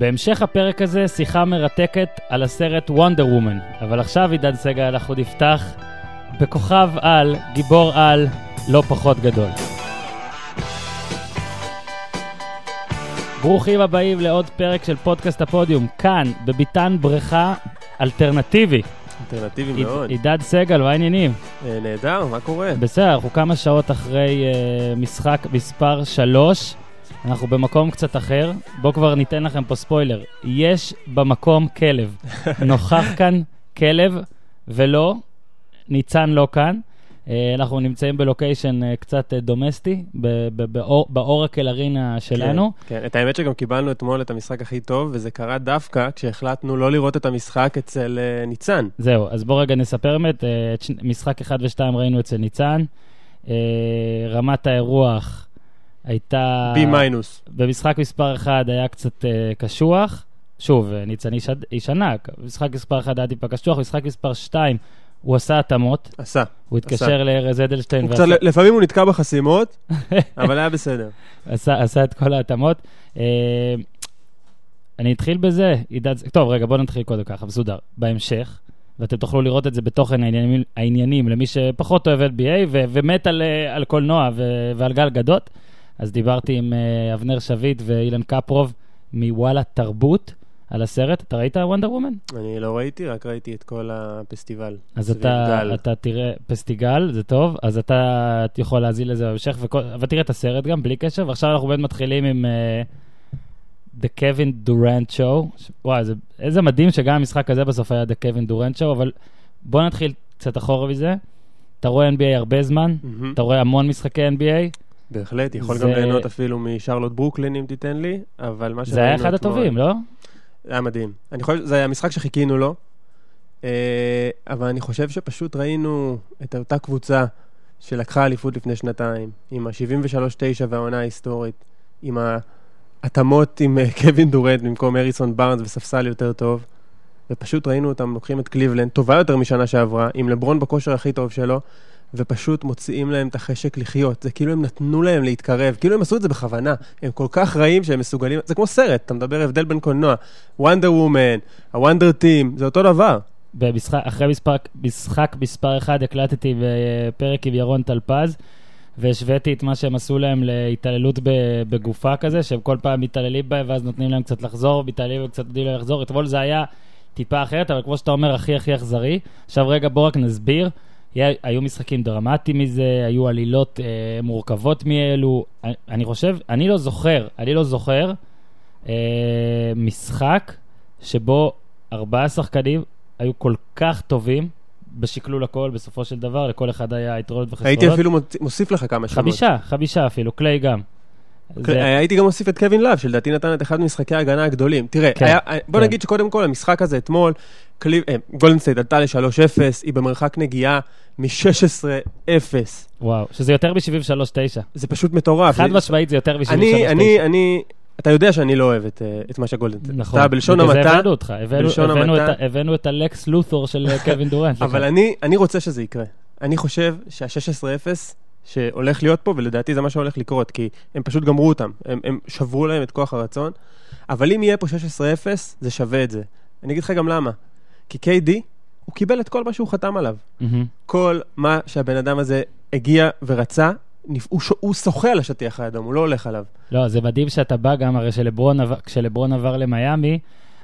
בהמשך הפרק הזה שיחה מרתקת על הסרט וונדר וומן, אבל עכשיו עידן סגל אנחנו נפתח בכוכב על, גיבור על, לא פחות גדול. ברוכים הבאים לעוד פרק של פודקאסט הפודיום, כאן, בביתן בריכה אלטרנטיבי. אלטרנטיבי עיד- מאוד. עידן סגל, מה העניינים? אה, נהדר, מה קורה? בסדר, אנחנו כמה שעות אחרי uh, משחק מספר 3, אנחנו במקום קצת אחר. בואו כבר ניתן לכם פה ספוילר. יש במקום כלב. נוכח כאן כלב, ולא, ניצן לא כאן. Uh, אנחנו נמצאים בלוקיישן uh, קצת uh, דומסטי, באורקל ארינה שלנו. כן, כן, את האמת שגם קיבלנו אתמול את המשחק הכי טוב, וזה קרה דווקא כשהחלטנו לא לראות את המשחק אצל אה, ניצן. זהו, אז בואו רגע נספר באמת, אה, משחק 1 ו-2 ראינו אצל ניצן. אה, רמת האירוח הייתה... בי מיינוס. במשחק מספר 1 היה קצת אה, קשוח. שוב, אה, ניצן איש, איש ענק. במשחק מספר 1 היה טיפה קשוח, במשחק מספר 2 הוא עשה התאמות. עשה. הוא התקשר לארז אדלשטיין הוא קצת, לפעמים הוא נתקע בחסימות, אבל היה בסדר. עשה, עשה את כל ההתאמות. אה, אני אתחיל בזה, עידן, טוב, רגע, בואו נתחיל קודם ככה, מסודר. בהמשך, ואתם תוכלו לראות את זה בתוכן העניינים, העניינים למי שפחות אוהב NBA ו- ומת על, על קולנוע ו- ועל גל גדות. אז דיברתי עם אה, אבנר שביט ואילן קפרוב מוואלה תרבות על הסרט. אתה ראית וונדר וומן? אני לא ראיתי, רק ראיתי את כל הפסטיבל. אז אתה. אתה תראה, פסטיגל, זה טוב, אז אתה יכול להאזין לזה בהמשך, וכל, אבל תראה את הסרט גם, בלי קשר, ועכשיו אנחנו באמת מתחילים עם uh, The Kevin Durant Show. וואי, זה, איזה מדהים שגם המשחק הזה בסוף היה The Kevin Durant Show, אבל בוא נתחיל קצת אחורה מזה. אתה רואה NBA הרבה זמן, מהמם. אתה רואה המון משחקי NBA, בהחלט, יכול זה- גם ליהנות אפילו משרלוט ברוקלין, אם תיתן לי, אבל מה זה היה שראינו אחד אתמול- הטובים, לא? זה היה מדהים. אני חושב, זה היה משחק שחיכינו לו, אה, אבל אני חושב שפשוט ראינו את אותה קבוצה שלקחה אליפות לפני שנתיים, עם ה-73-9 והעונה ההיסטורית, עם ההתאמות עם אה, קווין דורנט במקום אריסון בארנס וספסל יותר טוב, ופשוט ראינו אותם לוקחים את קליבלנד, טובה יותר משנה שעברה, עם לברון בכושר הכי טוב שלו, ופשוט מוציאים להם את החשק לחיות. זה כאילו הם נתנו להם להתקרב, כאילו הם עשו את זה בכוונה. הם כל כך רעים שהם מסוגלים, זה כמו סרט, אתה מדבר הבדל בין קולנוע. וונדר וומן, הוונדר טים, זה אותו דבר. במשחק, אחרי משחק, משחק מספר 1 הקלטתי בפרק עם ירון טלפז, והשוויתי את מה שהם עשו להם להתעללות בגופה כזה, שהם כל פעם מתעללים בהם ואז נותנים להם קצת לחזור, מתעללים וקצת נותנים להם לחזור. אתמול זה היה טיפה אחרת, אבל כמו שאתה אומר, הכי הכי אכזרי. עכשיו רגע, בוא רק נסביר. היו משחקים דרמטיים מזה, היו עלילות אה, מורכבות מאלו. אני, אני חושב, אני לא זוכר, אני לא זוכר אה, משחק שבו ארבעה שחקנים היו כל כך טובים בשקלול הכל, בסופו של דבר, לכל אחד היה יתרונות וחסרונות. הייתי אפילו מוסיף לך כמה שמות. חמישה, חמישה אפילו, קליי גם. זה- הייתי גם מוסיף את קווין לאב, שלדעתי נתן את אחד ממשחקי ההגנה הגדולים. תראה, כן, היה- בוא כן. נגיד שקודם כל, המשחק הזה אתמול, קליב- אה, גולדן סטייט עלתה ל-3-0, היא במרחק נגיעה מ-16-0. וואו, שזה יותר מ-73-9. זה פשוט מטורף. חד משמעית זה יותר מ-73-9. אני, אני, אני, אתה יודע שאני לא אוהב את, אה, את מה שגולדן סטייט. נכון. אתה בלשון בגלל זה המעטה, הבאנו אותך, הבאנו- הבאנו המעטה. את הבאנו את הלקס לות'ור של אה, קווין דורנט. אבל לך. אני, אני רוצה שזה יקרה. אני חושב שה-16-0 שהולך להיות פה, ולדעתי זה מה שהולך לקרות, כי הם פשוט גמרו אותם. הם, הם שברו להם את כוח הרצון. אבל אם יהיה פה 16-0, זה שווה את זה. אני אגיד לך גם למה. כי KD, הוא קיבל את כל מה שהוא חתם עליו. מהמם. כל מה שהבן אדם הזה הגיע ורצה, הוא, שוחה על השטיח האדום, הוא לא הולך עליו. לא, זה מדהים שאתה בא גם, הרי שלברון כשלברון עבר למיאמי,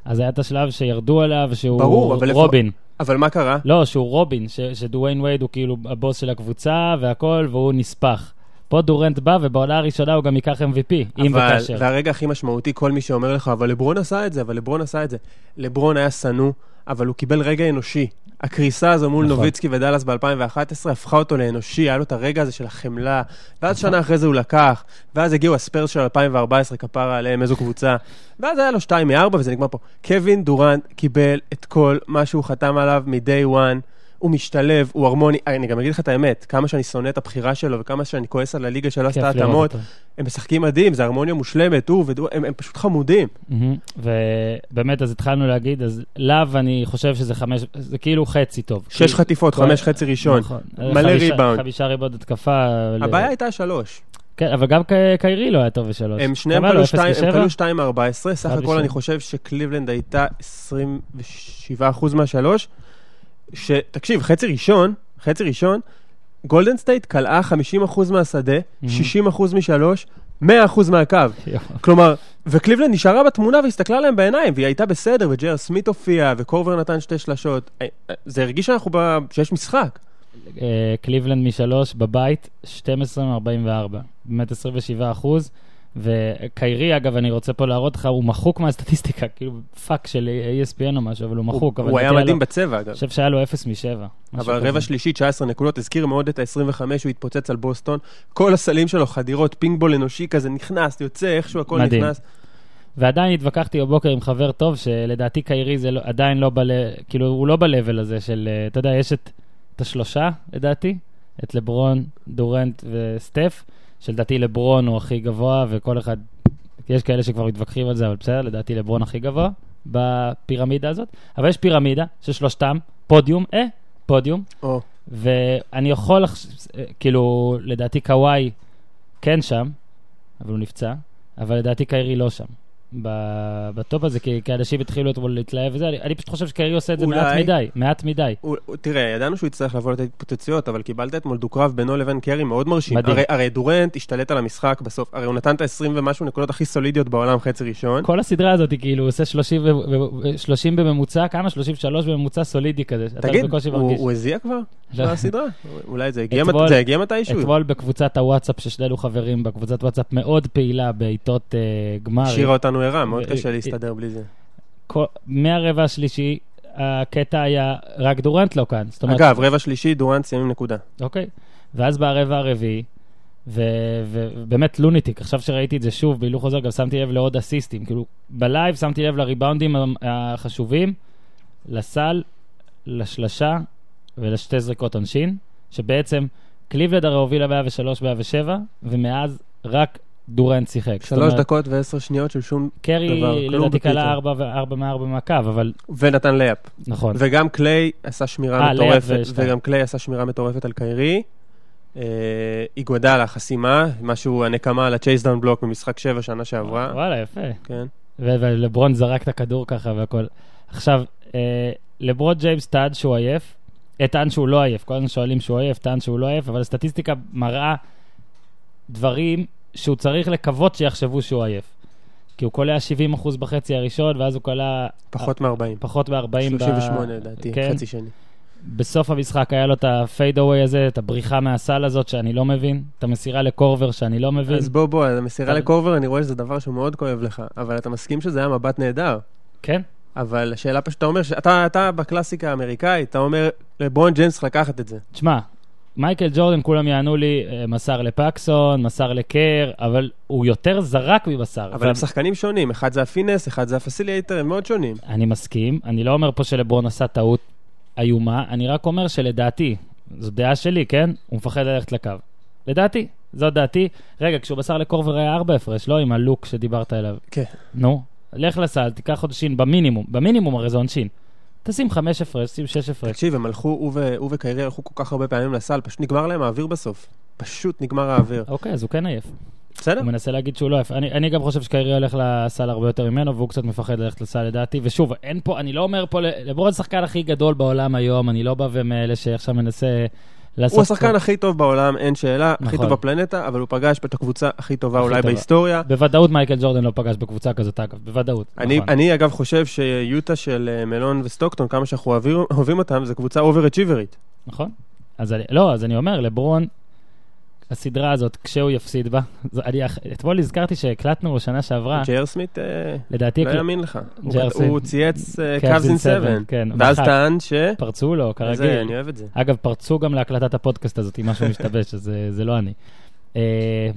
אז היה את השלב שירדו עליו שהוא ברור, אבל רובין. אבל מה קרה? לא, שהוא רובין, ש- שדוויין וייד הוא כאילו הבוס של הקבוצה והכל, והוא נספח. פה דורנט בא, ובעונה הראשונה הוא גם ייקח MVP, אם אבל, וכאשר. והרגע הכי משמעותי, כל מי שאומר לך, אבל לברון עשה את זה, אבל לברון עשה את זה. לברון היה שנוא, אבל הוא קיבל רגע אנושי. הקריסה הזו מול נכון. נוביצקי ודאלאס ב-2011 הפכה אותו לאנושי, היה לו את הרגע הזה של החמלה, ואז שנה אחרי זה הוא לקח, ואז הגיעו הספיירס של 2014, כפרה עליהם, איזו קבוצה, ואז היה לו 2 מ-4 וזה נגמר פה. קווין דורנט קיבל את כל מה שהוא חתם עליו מ-day one, הוא משתלב, הוא הרמוני, אני גם אגיד לך את האמת, כמה שאני שונא את הבחירה שלו וכמה שאני כועס על הליגה שלא עשתה התאמות. הם משחקים מדהים, זה הרמוניה מושלמת, הוא ודו, הם, הם פשוט חמודים. מהמם. ובאמת, אז התחלנו להגיד, אז לאו, אני חושב שזה חמש, זה כאילו חצי טוב. שש כי- חטיפות, כל- חמש חצי ראשון. נכון. מלא חמישה- ריבאונד. חמישה ריבאונד התקפה. ל- הבעיה הייתה שלוש. כן, אבל גם קיירי לא היה טוב בשלוש. הם שניהם קלעו אפס שתיים- הם ושבע? קלעו 2-14, סך הכל. אני חושב שקליבלנד הייתה 27% מהשלוש. שתקשיב, חצי ראשון, חצי ראשון, גולדן סטייט קלעה 50% מהשדה, 60% משלוש, 100% מהקו. יואו. כלומר, וקליבלנד נשארה בתמונה והסתכלה להם בעיניים, והיא הייתה בסדר, וג'יי אר סמית הופיע, וקורבר נתן שתי שלשות. אה, אה, זה הרגיש שאנחנו ב... שיש משחק. אה, קליבלנד משלוש בבית, 12 מ-44, באמת 27 אחוז. וקיירי, אגב, אני רוצה פה להראות לך, הוא מחוק מהסטטיסטיקה, כאילו פאק של ESPN או משהו, אבל הוא מחוק. אבל הוא היה מדהים לו- בצבע, אגב. אני חושב שהיה לו 0 מ-7. אבל רבע שלישי, 19 נקודות, הזכיר מאוד את ה-25, הוא התפוצץ על בוסטון. כל הסלים שלו, חדירות, פינבול אנושי כזה, נכנס, יוצא, איכשהו הכל מדהים. נכנס. ועדיין התווכחתי בבוקר עם חבר טוב, שלדעתי קיירי זה לא, עדיין לא ב... כאילו, הוא לא ב-level הזה של, אה, אתה יודע, יש את, את השלושה, לדעתי, את לברון, דורנט וסטף, שלדעתי לברון הוא הכי גבוה, וכל אחד, יש כאלה שכבר מתווכחים על זה, אבל בסדר, לדעתי לברון הכי גבוה בפירמידה הזאת. אבל יש פירמידה של שלושתם, פודיום, אה, פודיום, או, ואני יכול, כאילו, לדעתי קוואי כן שם, אבל הוא נפצע, אבל לדעתי קיירי לא שם. בטופ הזה, כי, כי אנשים התחילו אתמול להתלהב וזה, אני, אני פשוט חושב שקיירי עושה את זה אולי. מעט מדי, מעט מדי. הוא- תראה, ידענו שהוא יצטרך לבוא לתת התפוצצויות, אבל קיבלת אתמול דו-קרב בינו לבין קרי מאוד מרשים. מדהים. הרי, הרי דורנט השתלט על המשחק בסוף, הרי הוא נתן את ה-20 ומשהו נקודות הכי סולידיות בעולם חצי ראשון. כל הסדרה הזאת, כאילו, הוא עושה 30, ו- ו- 30 בממוצע, כמה? 33 בממוצע סולידי כזה. תגיד, הוא. הוא הזיע כבר? לא. בסדרה? אולי זה הגיע אתמול- מת- זה הגיע מתישהו. אתמול בקבוצת הוואטסאפ, ששנינו חברים בה, קבוצת וואטסאפ מאוד פעילה בעיטות אה, גמר. השאירה אותנו ערה, מאוד ו- קשה להסתדר בלי זה. מהרבע השלישי, הקטע היה, רק דורנט לא כאן. אומרת, אגב, רבע שלישי, דורנט סיים עם נקודה. אוקיי. ואז ברבע הרביעי, ובאמת lunatic, עכשיו שראיתי את זה שוב בהילוך חוזר, גם שמתי לב לעוד אסיסטים. כאילו, ב live שמתי לב לריבאונדים החשובים, לסל, לשלשה ולשתי זריקות עונשין, שבעצם קליבלנד הרי הובילה ב-103 ב-107, ומאז רק דורנט שיחק. שלוש אומרת, דקות ועשר שניות של שום... קרי דבר, כלום לדעתי. קלע 4 מ-4 מהקו, אבל ונתן לייפ. נכון. וגם קליי עשה שמירה אה, לייפ מטורפת. וגם קליי עשה שמירה מטורפת על קיירי. אה, איגודה לחסימה, משהו, הנקמה על ה chase down block ממשחק 7 שנה שעברה. וואלה, יפה. כן. ולברון זרק את הכדור ככה והכל. עכשיו, אה, לברון ג'יימס טען שהוא עייף, אה, טען שהוא לא עייף, כל הזמן שואלים שהוא עייף, טען שהוא לא עייף, אבל הסטטיסטיקה מראה דברים שהוא צריך לקוות שיחשבו שהוא עייף. כי הוא קולע 70% בחצי הראשון, ואז הוא קולע פחות מ-40. פחות מ-40 38 לדעתי, כן. חצי שני. בסוף המשחק היה לו את הפייד אווי הזה, את הבריחה מהסל הזאת שאני לא מבין, את המסירה לקורבר שאני לא מבין. אז בוא, בוא, המסירה אבל- לקורבר, אני רואה שזה דבר שהוא מאוד כואב לך, אבל אתה מסכים שזה היה מבט נהדר. כן? אבל השאלה פשוט, אתה אומר, שאתה אתה בקלאסיקה האמריקאית, אתה אומר, לברון ג'יימס לקחת את זה. תשמע, מייקל ג'ורדן, כולם יענו לי, אה, מסר לפקסון, מסר לקר, אבל הוא יותר זרק ממסר. אבל הם שחקנים שונים, אחד זה הפינס, אחד זה הפסיליאטר, הם מאוד שונים. אני מסכים, אני לא אומר פה שלברון עשה טעות איומה, אני רק אומר שלדעתי, זו דעה שלי, כן? הוא מפחד ללכת לקו. לדעתי, זו דעתי. רגע, כשהוא מסר לקורבר היה ארבע הפרש, לא עם הלוק שדיברת עליו. כן. נו, לך לסל, תיקח עונשין במינימום, במינימום הרי זה עונשין. תשים חמש הפרש, שים שש הפרש. תקשיב, הם הלכו, הוא ו- הוא וקיירי הלכו כל כך הרבה פעמים לסל, פשוט נגמר להם האוויר בסוף. פשוט נגמר האוויר. אוקיי, אז הוא כן עייף. בסדר? הוא מנסה להגיד שהוא לא עייף. אני, אני גם חושב שקיירי הולך לסל הרבה יותר ממנו, והוא קצת מפחד ללכת לסל לדעתי. ושוב, אין פה, אני לא אומר פה, לברון השחקן הכי גדול בעולם היום, אני לא בא ומאלה שעכשיו מנסה. הוא השחקן הכי טוב בעולם, אין שאלה, הכי נכון. טוב בפלנטה, אבל הוא פגש את הקבוצה הכי טובה הכי אולי טובה. בהיסטוריה. בוודאות מייקל ג'ורדן לא פגש בקבוצה כזאת, אגב, בוודאות. אני, נכון. אני אגב חושב שיוטה של אה, מלון וסטוקטון, כמה שאנחנו אוהבים, אוהבים אותם, זו קבוצה אובר-אצ'יברית. נכון. אז אני, לא, אז אני אומר, לברון, הסדרה הזאת, כשהוא יפסיד בה, זו- אני, אתמול הזכרתי שהקלטנו שנה שעברה, ג'יי אר סמית' אה, לדעתי לא יאמין לך. הוא-. הוא צייץ Cavs קאבס אין 7, כן, ואז. טען ש... פרצו לו, זה, כרגיל. אני אוהב את זה. אגב, פרצו גם להקלטת הפודקאסט הזאת, אם משהו משתבש, אז זה- זה לא אני. אה,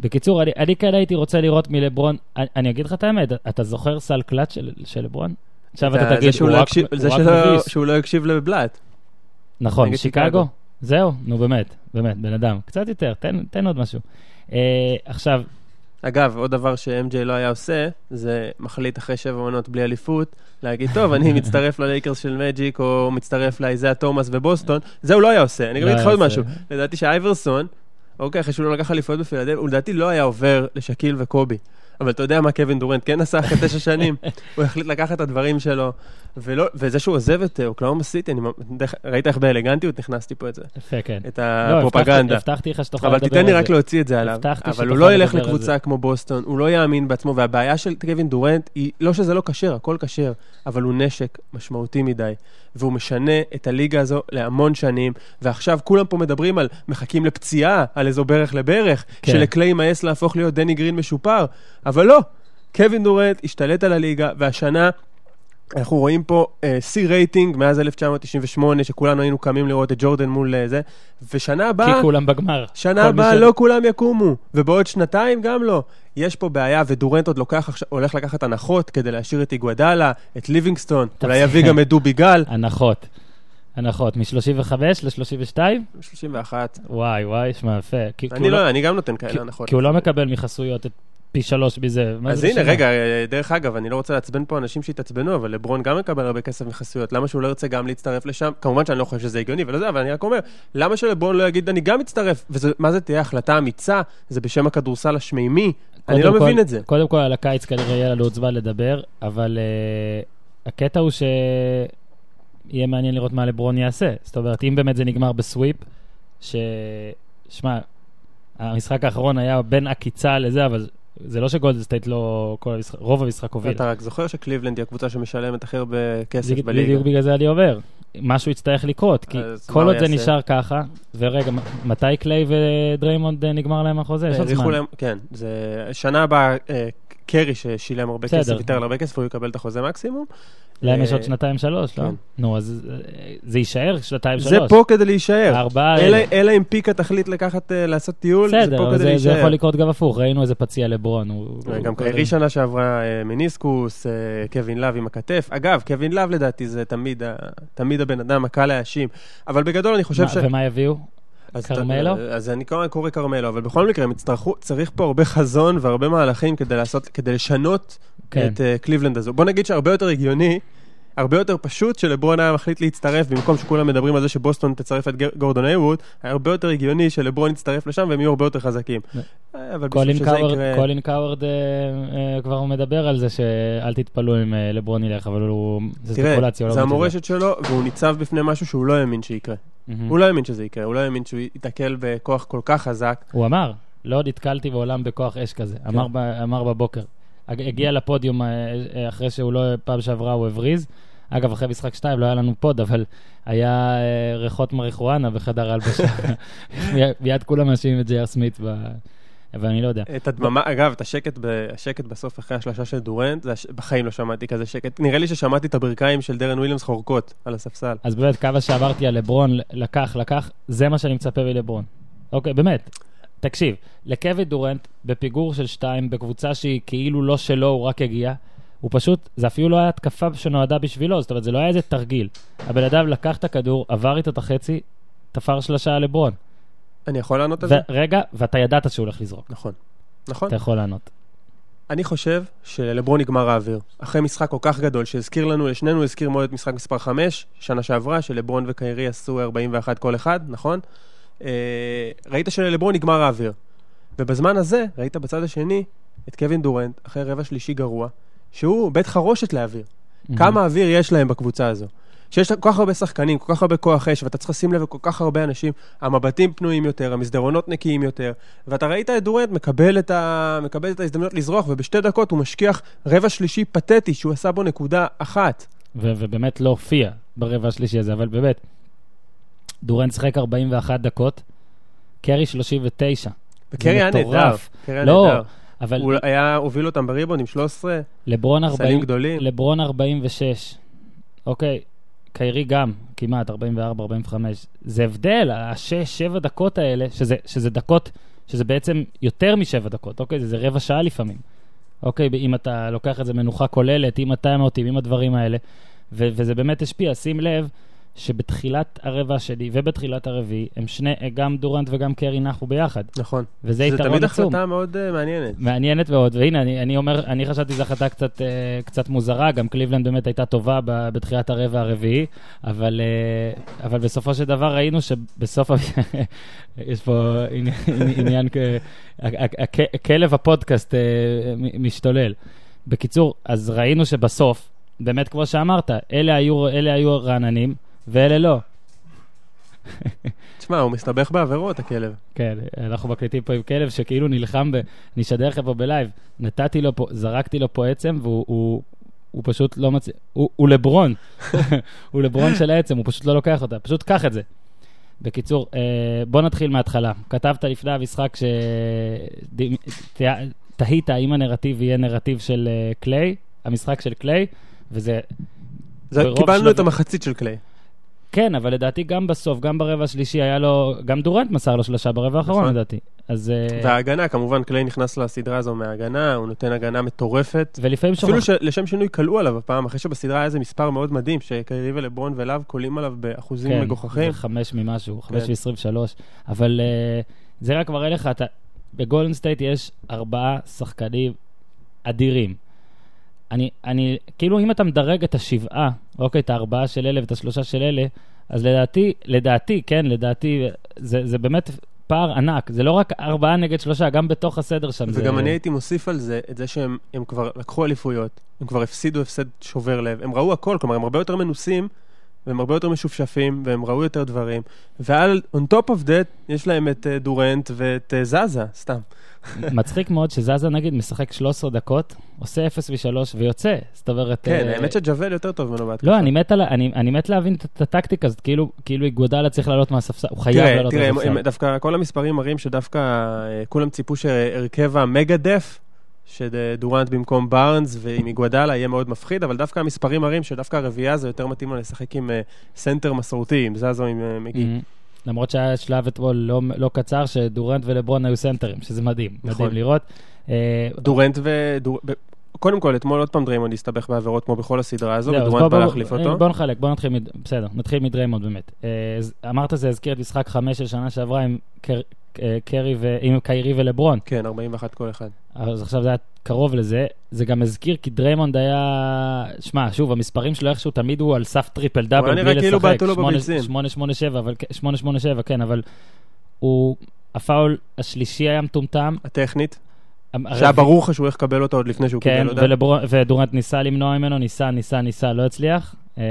בקיצור, אני, אני כן הייתי רוצה לראות מלברון, אני, אני אגיד לך את האמת, אתה זוכר סל קלאץ' של, של לברון? עכשיו אתה תגיד, הוא לא רק, הקשיב- הוא זה מביס. שהוא לא הקשיב לבלאט. נכון, שיקגו? זהו, נו באמת, באמת, בן אדם. קצת יותר, תן, תן עוד משהו. אה, עכשיו, אגב, עוד דבר ש-MJ לא היה עושה, זה מחליט אחרי שבע עונות בלי אליפות, להגיד, טוב, אני מצטרף ללייקרס של מג'יק, או מצטרף לאיזאה תומאס ובוסטון, זה הוא לא היה עושה. אני גם לא אגיד לך עוד. משהו. לדעתי שאייברסון, אוקיי, אחרי שהוא לא לקח אליפויות בפילדלפיה, הוא לדעתי לא היה עובר לשקיל וקובי. אבל אתה יודע מה קווין דורנט כן עשה אחרי תשע שנים? הוא החליט לקחת את הדברים שלו, ולא, וזה שהוא עוזב את אה, אוקלאומה סיטי, אני, דרך- ראית איך באלגנטיות נכנסתי פה את זה, יפה, כן. את לא, הפרופגנדה. הבטחתי- הבטחתי לך שתוכל אבל לדבר תיתן לי על רק זה. להוציא את זה עליו. הבטחתי אבל שתוכל הוא לא ילך לדבר על לקבוצה כמו בוסטון, הוא לא יאמין בעצמו, והבעיה של קווין דורנט היא לא שזה לא כשר, הכל כשר, אבל הוא נשק משמעותי מדי, והוא משנה את הליגה הזו להמון שנים, ועכשיו כולם פה מדברים על מחכים לפציעה, על איזו ברך לברך, כן. שלקליי יימאס להפוך להיות דני גרין משופר, אבל לא, קווין דורנט השתלט על הליגה, והשנה... אנחנו רואים פה שיא רייטינג מאז 1998, שכולנו היינו קמים לראות את ג'ורדן מול אה, זה, ושנה הבאה... כי כולם בגמר. שנה הבאה לא כולם יקומו, ובעוד שנתיים גם לא. יש פה בעיה, ודורנט עוד לוקח, הולך לקחת הנחות כדי להשאיר את איגוודאלה, את ליבינגסטון, אולי יביא גם את דובי גל. הנחות. הנחות, מ-35 ל-32? 31. וואי, וואי, שמע, יפה. אני הוא לא, אני גם נותן כאלה הנחות. כי הוא לא מקבל מחסויות את פי שלוש מזה. אז הנה? רגע, דרך אגב, אני לא רוצה לעצבן פה אנשים שהתעצבנו, אבל לברון גם מקבל הרבה כסף מחסויות, למה שהוא לא ירצה גם להצטרף לשם? כמובן שאני לא חושב שזה הגיוני ולא זה, אבל אני רק אומר, למה שלברון לא יגיד, אני גם מצטרף? ומה זה תהיה החלטה אמיצה? זה בשם הכדורסל השמימי? אני לא קודם מבין כל- את זה. קודם כל, על הקיץ כנראה יהיה לנו עוד זמן לדבר, אבל uh, הקטע הוא שיהיה מעניין לראות מה לברון יעשה. זאת אומרת, אם באמת זה נגמר ב sweep, ש... שמע, המשחק האחרון היה בין עקיצה לזה, אבל זה לא שגולדן סטייט לא... כל המשחק, רוב המשחק הוביל. אתה רק זוכר שקליבלנד היא הקבוצה שמשלמת הכי הרבה כסף בליגה. בדיוק בגלל זה אני אומר. משהו יצטרך לקרות, כי כל עוד זה? נשאר ככה, ורגע, מתי קליי ודריימונד אה, נגמר להם החוזה? יש עוד זמן. כן, זה שנה הבאה, אה, קרי ששילם הרבה בסדר. כסף, ויתר על הרבה כסף, הוא יקבל את החוזה מקסימום. להם יש אה, עוד שנתיים שלוש, לא? כן. נו, אז אה, זה יישאר שנתיים זה שלוש. פה כדי להישאר. ארבעה... אלא אלא אם פיקה תחליט לקחת, אה, לעשות טיול, זה פה כדי זה, זה יכול להישאר. לקרות גם הפוך, ראינו איזה פציע לברון. גם קיירי שנה שעברה אה, מניסקוס, אה, קווין לאב עם הכתף. אגב, קווין לאב לדעתי זה תמיד הבן אדם הקל להאשים. אבל בגדול אני חושב ש... ומה יביאו? כרמלו? אז אני קורא, קורא כרמלו, אבל בכל מקרה, יצטרכו, צריך פה הרבה חזון והרבה מהלכים כדי לעשות, כדי לשנות כן. את אה, קליבלנד הזו. בוא נגיד שהרבה יותר הגיוני, הרבה יותר פשוט שלברון היה מחליט להצטרף, במקום שכולם מדברים על זה שבוסטון תצרף את גורדון הייוורד, היה הרבה יותר הגיוני שלברון יצטרף לשם והם יהיו הרבה יותר חזקים. כן. אה, אבל בשביל קולין שזה קאוורד, יקרה... קולין קאוורד אה, אה, כבר מדבר על זה שאל תתפלאו אם לברון ילך, אבל הוא... תראה, לא זה. המורשת שלו, והוא ניצב בפני משהו שהוא לא האמין שיקרה. הוא לא האמין שזה יקרה, הוא לא האמין שהוא ייתקל בכוח כל כך חזק. הוא אמר, לא נתקלתי בעולם בכוח אש כזה. כן. אמר, בבוקר. הג- הגיע לפודיום אחרי שהוא לא, פעם שעברה הוא הבריז. אגב, אחרי משחק שתיים לא היה לנו pod, אבל היה אה, ריחות מריחואנה בחדר ההלבשה. מיד- כולם מאשימים את ג'יי אר סמית', ב... אבל אני לא יודע. את הדממה, אגב, את השקט, ב, השקט בסוף אחרי השלושה של דורנט, זה הש... בחיים לא שמעתי כזה שקט. נראה לי ששמעתי את הברכיים של דרון וויליאמס חורקות על הספסל. אז באמת, כמה שאמרתי על לברון, לקח, לקח, זה מה שאני מצפה מלברון. אוקיי, באמת. תקשיב, לקווין דורנט, בפיגור של שתיים, בקבוצה שהיא כאילו לא שלו, הוא רק הגיע, הוא פשוט, זה אפילו לא היה התקפה שנועדה בשבילו, זאת אומרת, זה לא היה איזה תרגיל. הבן אדם לקח את הכדור, עבר איתו את החצי, תפר שלושה לברון. אני יכול לענות על זה? רגע, ואתה ידעת שהוא הולך לזרוק. נכון. נכון. אתה יכול לענות. אני חושב שלברון נגמר האוויר. אחרי משחק כל כך גדול, שהזכיר לנו, לשנינו הזכיר מאוד את משחק מספר 5, שנה שעברה, שלברון וקיירי עשו 41 כל אחד, נכון? אה, ראית שללברון נגמר האוויר. ובזמן הזה, ראית בצד השני את קווין דורנט, אחרי רבע שלישי גרוע, שהוא בית חרושת לאוויר. כמה אוויר יש להם בקבוצה הזו. שיש כל כך הרבה שחקנים, כל כך הרבה כוח אש, ואתה צריך לשים לב לכל כך הרבה אנשים, המבטים פנויים יותר, המסדרונות נקיים יותר, ואתה ראית את דורנט מקבל את, ה... מקבל את ההזדמנות לזרוח, ובשתי דקות הוא משכיח רבע שלישי פתטי, שהוא עשה בו נקודה אחת. ו- ובאמת לא הופיע ברבע השלישי הזה, אבל באמת, דורנט שיחק 41 דקות, קרי 39. וקרי היה נהדר. קרי היה לא, נהדר. אבל הוא היה, הוביל אותם בריבון עם 13, לברון סלים 40, גדולים. לברון 46. אוקיי, קיירי גם, כמעט, 44-45. זה הבדל, השש, שבע דקות האלה, שזה, שזה דקות, שזה בעצם יותר משבע דקות, אוקיי? זה, זה רבע שעה לפעמים. אוקיי, אם אתה לוקח את זה מנוחה כוללת, עם הטיימאוטים, עם הדברים האלה, ו- וזה באמת השפיע. שים לב שבתחילת הרבע השני ובתחילת הרביעי, הם שני, גם דורנט וגם קרי נחו ביחד. נכון. וזה זה יתרון תמיד עצום. החלטה מאוד אה, מעניינת. מעניינת מאוד, והנה, אני, אני אומר, אני חשבתי שזו החלטה קצת, אה, קצת מוזרה, גם קליבלנד באמת הייתה טובה ב- בתחילת הרבע הרביעי, אבל, אה, אבל בסופו של דבר ראינו שבסוף, יש פה עניין, כלב הפודקאסט מ- משתולל. בקיצור, אז ראינו שבסוף, באמת כמו שאמרת, אלה היו, אלה היו רעננים, ואלה לא. תשמע, הוא מסתבך בעבירות, הכלב. כן, אנחנו מקליטים פה עם כלב שכאילו נלחם ב... אני אשדר לכם פה בלייב. נתתי לו פה, זרקתי לו פה עצם, והוא הוא, הוא פשוט לא מצ... הוא, הוא לברון. הוא לברון של העצם, הוא פשוט לא לוקח אותה. פשוט קח את זה. בקיצור, אה, בוא נתחיל מההתחלה. כתבת לפני המשחק שתהית האם הנרטיב יהיה נרטיב של אה, קליי, המשחק של קליי, וזה קיבלנו שלב- את המחצית של קליי. כן, אבל לדעתי גם בסוף, גם ברבע השלישי היה לו, גם דורנט מסר לו שלושה ברבע האחרון נכון. לדעתי. אז... אה, וההגנה, כמובן, קליי נכנס לסדרה הזו מההגנה, הוא נותן הגנה מטורפת. ולפעעים אפילו שוכח... ድማ שלשם שינוי כלאו עליו הפעם, אחרי שבסדרה היה איזה מספר מאוד מדהים, שקיירי ולברון ולאב קולים עליו באחוזים כן, מגוחכים. זה חמש ממשהו, חמש כן. ועשרים ושלוש. אבל אה, זה רק מראה לך, אתה... בגולדן סטייט יש ארבעה שחקנים אדירים. אני, אני, כאילו אם אתה מדרג את השבעה, אוקיי, את הארבעה של אלה ואת השלושה של אלה, אז לדעתי, לדעתי, כן, לדעתי, זה, זה באמת פער ענק. זה לא רק ארבעה נגד שלושה, גם בתוך הסדר שם. וגם זה... אני הייתי מוסיף על זה את זה שהם הם כבר לקחו אליפויות, הם כבר הפסידו הפסד שובר לב, הם ראו הכל, כלומר הם הרבה יותר מנוסים, והם הרבה יותר משופשפים, והם ראו יותר דברים, ועל, on top of that, יש להם את אה, דורנט ואת אה, זזה, סתם. מצחיק מאוד שזזה נגיד משחק 13 דקות, עושה 0 ו-3 ויוצא. זאת אומרת... כן, אה, האמת שג'וול יותר טוב ממנו בהתקפה. לא, אני מת, על, אני, אני מת להבין את, את הטקטיקה הזאת, כאילו, כאילו איגודלה צריך לעלות מהספסל, הוא חייב תראה, לעלות תראה, מהספסל. הם- דווקא כל המספרים מראים שדווקא כולם ציפו שהרכב המגה דף, שדורנט במקום בארנס ועם איגוודלה יהיה מאוד מפחיד, אבל דווקא המספרים מראים שדווקא הרביעייה זה יותר מתאים לו לשחק עם אה, סנטר מסורתי, עם זאזא עם אה, מגי. למרות שהיה שלב אתמול לא, לא קצר, שדורנט ולברון היו סנטרים, שזה מדהים, נכון. מדהים לראות. אה, דורנט ו... דור- קודם כל, אתמול עוד פעם דריימונד הסתבך בעבירות כמו בכל הסדרה הזו, ודורנט בא להחליף אותו. בוא נחלק, בוא נתחיל. בסדר, נתחיל מדריימונד באמת. אמרת זה הזכיר את משחק חמש של שנה שעברה עם קרי ו... עם קיירי ולברון. כן, 41 כל אחד. אז עכשיו זה היה קרוב לזה. זה גם הזכיר כי דריימונד היה... שמע, שוב, המספרים שלו איכשהו תמיד הוא על סף triple double היה בלי נראה לשחק. כאילו בעטו לו בביצים. 887, אבל... 887, כן, אבל הוא... הפאול השלישי היה מטומטם. הטכנית, שהיה ברור לך שהוא הולך לקבל אותו עוד לפני שהוא כן, קיבל אותה. ולברון- ודורנט ניסה למנוע ממנו, ניסה, ניסה, ניסה, לא הצליח. אה,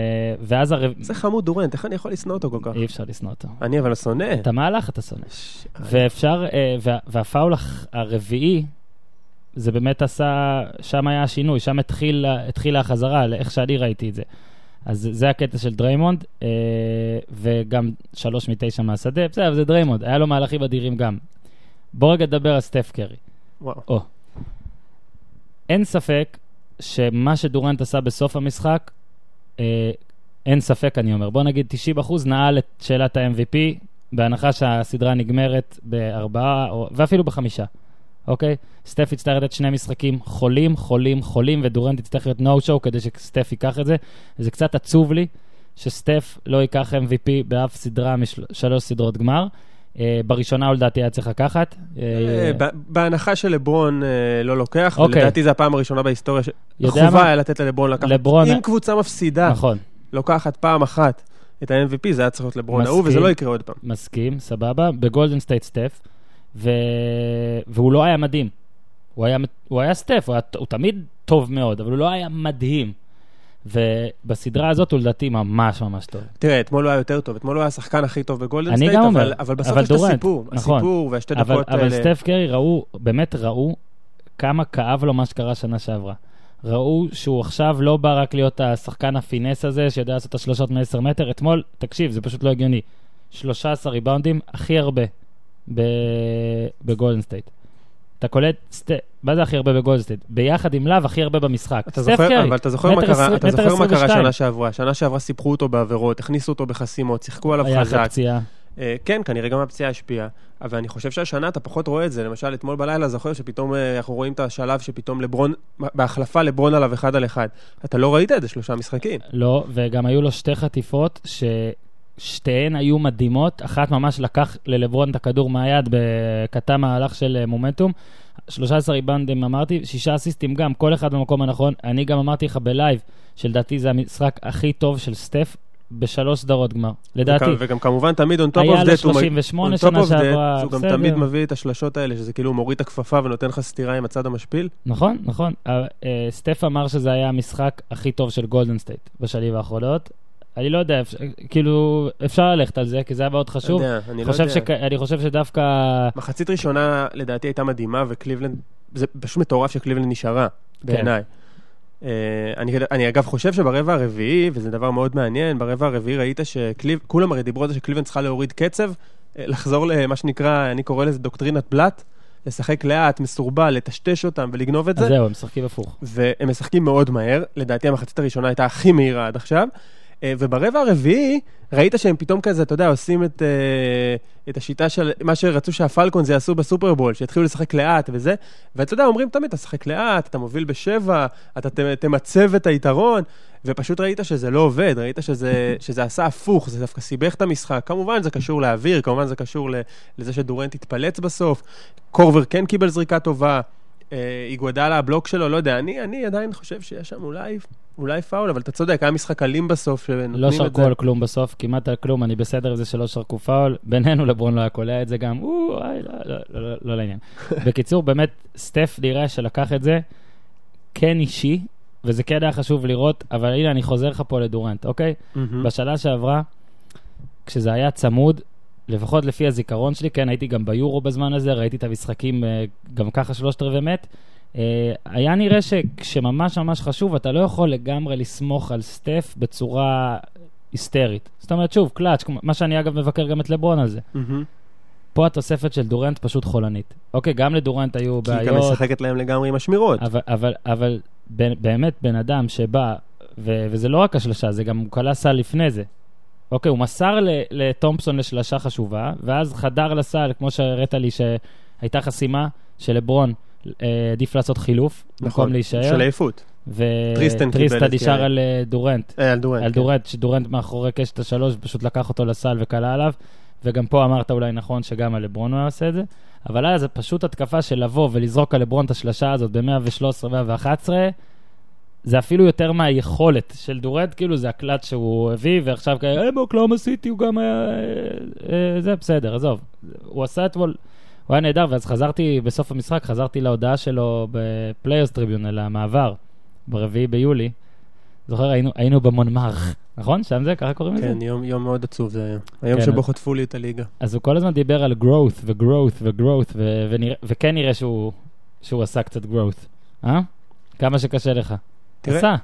ואז הרב... זה חמוד דורנט, איך אני יכול לשנוא אותו כל כך? אי אפשר לשנוא אותו. אני אבל שונא. את המהלך אתה שונא. ש- ואפשר, אה, וה- והפאול הרביעי, זה באמת עשה, שם היה השינוי, שם התחיל, התחילה החזרה, לאיך שאני ראיתי את זה. אז זה הקטע של דריימונד, אה, וגם שלוש מתשע מהשדה, בסדר, זה דריימונד, היה לו מהלכים אדירים גם. בוא רגע נדבר על סטף קרי. וואו. אין ספק שמה שדורנט עשה בסוף המשחק, אה, אין ספק, אני אומר. בוא נגיד 90% נעל את שאלת ה-MVP, בהנחה שהסדרה נגמרת בארבעה, או, ואפילו בחמישה, אוקיי? סטף יצטרך לתת שני משחקים חולים, חולים, חולים, ודורנט יצטרך להיות no-show כדי שסטף ייקח את זה. זה קצת עצוב לי שסטף לא ייקח MVP באף סדרה משלוש סדרות גמר. אה, בראשונה הוא לדעתי היה צריך לקחת. אה, אה, בהנחה שלברון לא לוקח, אוקיי. ולדעתי זו הפעם הראשונה בהיסטוריה שחובה? היה לתת ללברון לקחת. אם קבוצה מפסידה, נכון. לוקחת פעם אחת את ה-MVP, זה היה צריך להיות לברון. ההוא, וזה לא יקרה עוד פעם. מסכים, סבבה, בגולדן סטייט סטף. והוא לא היה מדהים. הוא היה, סטף, הוא תמיד טוב מאוד, אבל הוא לא היה מדהים. ובסדרה הזאת הוא לדעתי ממש ממש טוב. תראה, אתמול הוא היה יותר טוב, אתמול הוא היה השחקן הכי טוב בגולדן סטייט, אבל- אומר, אבל בסוף אבל יש את דורנט, הסיפור. נכון. הסיפור והשתי אבל, דקות אבל האלה. סטף קרי ראו, באמת ראו כמה כאב לו מה שקרה שנה שעברה. ראו שהוא עכשיו לא בא רק להיות השחקן ה finesse הזה, שיודע לעשות את השלושות מ-10 מטר. אתמול, תקשיב, זה פשוט לא הגיוני. 13 ריבאונדים, הכי הרבה בגולדן סטייט. אתה קולט, סט... מה זה הכי הרבה בגולדן סטייט? ביחד עם לאב, הכי הרבה במשחק. אתה זוכר, קרי, אבל אתה זוכר מה קרה, עשרים- אתה זוכר מה קרה 22. שנה שעברה. שנה שעברה סיפחו אותו בעבירות, הכניסו אותו בחסימות, שיחקו עליו היה חזק. פציעה. אה, כן, כנראה גם הפציעה השפיעה, אבל אני חושב שהשנה אתה פחות רואה את זה. למשל, אתמול בלילה זוכר שפתאום אה, אנחנו רואים את השלב שפתאום לברון, בהחלפה לברון עליו אחד על אחד. אתה לא ראית את זה שלושה משחקים. לא, וגם היו לו שתי חטיפות ששתיהן היו מדהימות. אחת ממש לקח ללברון את הכדור מהיד בקטע מהלך של אה, מומנטום. 13 ריבאונדים אמרתי, שישה אסיסטים גם, כל אחד במקום הנכון. אני גם אמרתי לך ב live, שלדעתי זה המשחק הכי טוב של סטף בשלוש סדרות גמר. לדעתי. וגם, וגם כמובן תמיד on top היה of לו that, 38 on top שנה of that, שעברה, שהוא גם. תמיד מביא את השלשות האלה, שזה כאילו מוריד את הכפפה ונותן לך סטירה עם הצד המשפיל. נכון, נכון. אה, אה, סטף אמר שזה היה המשחק הכי טוב של גולדן סטייט בשנים האחרונות. אני לא יודע, אפ- כאילו, אפשר ללכת על זה, כי זה היה מאוד חשוב. יודע, אני לא יודע. שכ- אני חושב שדווקא... מחצית ראשונה לדעתי הייתה מדהימה, וקליבלנד, זה פשוט מטורף שקליבלנד נשארה, בעיניי. אה, אני, אני אגב חושב שברבע הרביעי, וזה דבר מאוד מעניין, ברבע הרביעי ראית שכולם הרי דיברו על זה שקליבלנד צריכה להוריד קצב, אה, לחזור למה שנקרא, אני קורא לזה דוקטרינת בלאט, לשחק לאט, מסורבל, לטשטש אותם ולגנוב את אז זה. זהו, הם משחקים הפוך. והם משחקים מאוד מהר, לדעתי המחצית הראשונה הייתה הכי מהירה עד עכשיו, וברבע הרביעי ראית שהם פתאום כזה, אתה יודע, עושים את, אה, את השיטה של מה שרצו שהפלקונס יעשו בסופרבול, שיתחילו לשחק לאט וזה, ואתה יודע, אומרים תמיד, אתה שחק לאט, אתה מוביל בשבע, אתה תמצב את היתרון, ופשוט ראית שזה לא עובד, ראית שזה, שזה עשה הפוך, זה דווקא סיבך את המשחק. כמובן זה קשור לאוויר, כמובן זה קשור לזה שדורנט התפלץ בסוף, קורבר כן קיבל זריקה טובה. אה, איגוודאלה, הבלוק שלו, לא יודע, אני, אני עדיין חושב שיש שם אולי, אולי פאול, אבל אתה צודק, היה משחק אלים בסוף, שנותנים לא את זה. שרקו על כלום בסוף, כמעט על כלום, אני בסדר עם זה שלא שרקו פאול. בינינו לברון לא היה קולע את זה גם, או, איי, לא, לא, לא, לא, לא לעניין. בקיצור, באמת, סטף נראה שלקח את זה כן אישי, וזה כן היה חשוב לראות, אבל הנה, אני חוזר לך פה לדורנט, אוקיי? בשנה שעברה, כשזה היה צמוד, לפחות לפי הזיכרון שלי, כן, הייתי גם ביורו בזמן הזה, ראיתי את המשחקים אה, גם ככה שלושת רבעי מת. אה, היה נראה שכשממש ממש חשוב, אתה לא יכול לגמרי לסמוך על סטף בצורה היסטרית. זאת אומרת, שוב, קלאץ', מה שאני אגב מבקר גם את לברון על זה. מהמם. פה התוספת של דורנט פשוט חולנית. אוקיי, גם לדורנט היו כי היא גם בעיות, משחקת להם לגמרי עם השמירות. אבל, אבל, אבל ב- באמת בן אדם שבא, ו, וזה לא רק השלשה, זה גם הוא כלה סל לפני זה. אוקיי, הוא מסר ל- לתומפסון לשלשה חשובה, ואז חדר לסל, כמו שהראית לי שהייתה חסימה של לברון, עדיף לעשות חילוף, במקום להישאר. נכון, של עייפות. את נשאר. על אה, דורנט. אה, על דורנט. על כן. דורנט, שדורנט מאחורי קשת השלוש, פשוט לקח אותו לסל וקלע עליו, וגם פה אמרת אולי נכון שגם על לברון הוא היה עושה את זה, אבל היה זה פשוט התקפה של לבוא ולזרוק על לברון את השלשה הזאת ב-113, 111, זה אפילו יותר מהיכולת של דורנט, כאילו זה הקלט שהוא הביא, ועכשיו כאלה, אה, באוקלאומה סיטי הוא גם היה... אה, אה, זה בסדר, עזוב. הוא עשה אתמול, הוא היה נהדר, ואז חזרתי, בסוף המשחק, חזרתי להודעה שלו בפליירס טריביונל, המעבר, ברביעי ביולי. זוכר, היינו, היינו במונמרח, נכון? שם זה? ככה קוראים לזה? כן, יום יום מאוד עצוב זה היה. היום כן, שבו אז- חטפו לי את הליגה. אז הוא כל הזמן דיבר על growth ו-growth ו-growth, ו- ונראה- וכן נראה שהוא, שהוא עשה קצת growth. אה? כמה שקשה לך. תראה, עשה.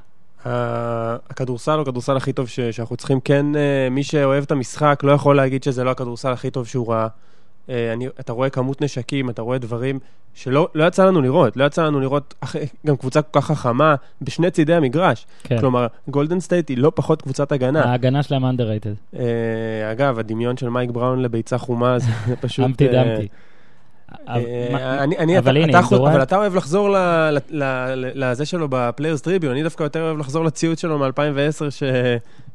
הכדורסל הוא הכדורסל הכי טוב ש- שאנחנו צריכים, כן, אה, מי שאוהב את המשחק לא יכול להגיד שזה לא הכדורסל הכי טוב שהוא ראה. אה, אני, אתה רואה כמות נשקים, אתה רואה דברים שלא לא יצא לנו לראות, לא יצא לנו לראות אח, גם קבוצה כל כך חכמה בשני צידי המגרש. כן. כלומר, גולדן סטייט היא לא פחות קבוצת הגנה. ההגנה שלהם underrated. אה, אגב, הדמיון של מייק בראון לביצה חומה זה פשוט... אני, אני, אבל אתה, אוהב לחזור לזה שלו ב Players' Tribune, אני דווקא יותר אוהב לחזור לציוץ שלו מ-2010, ש...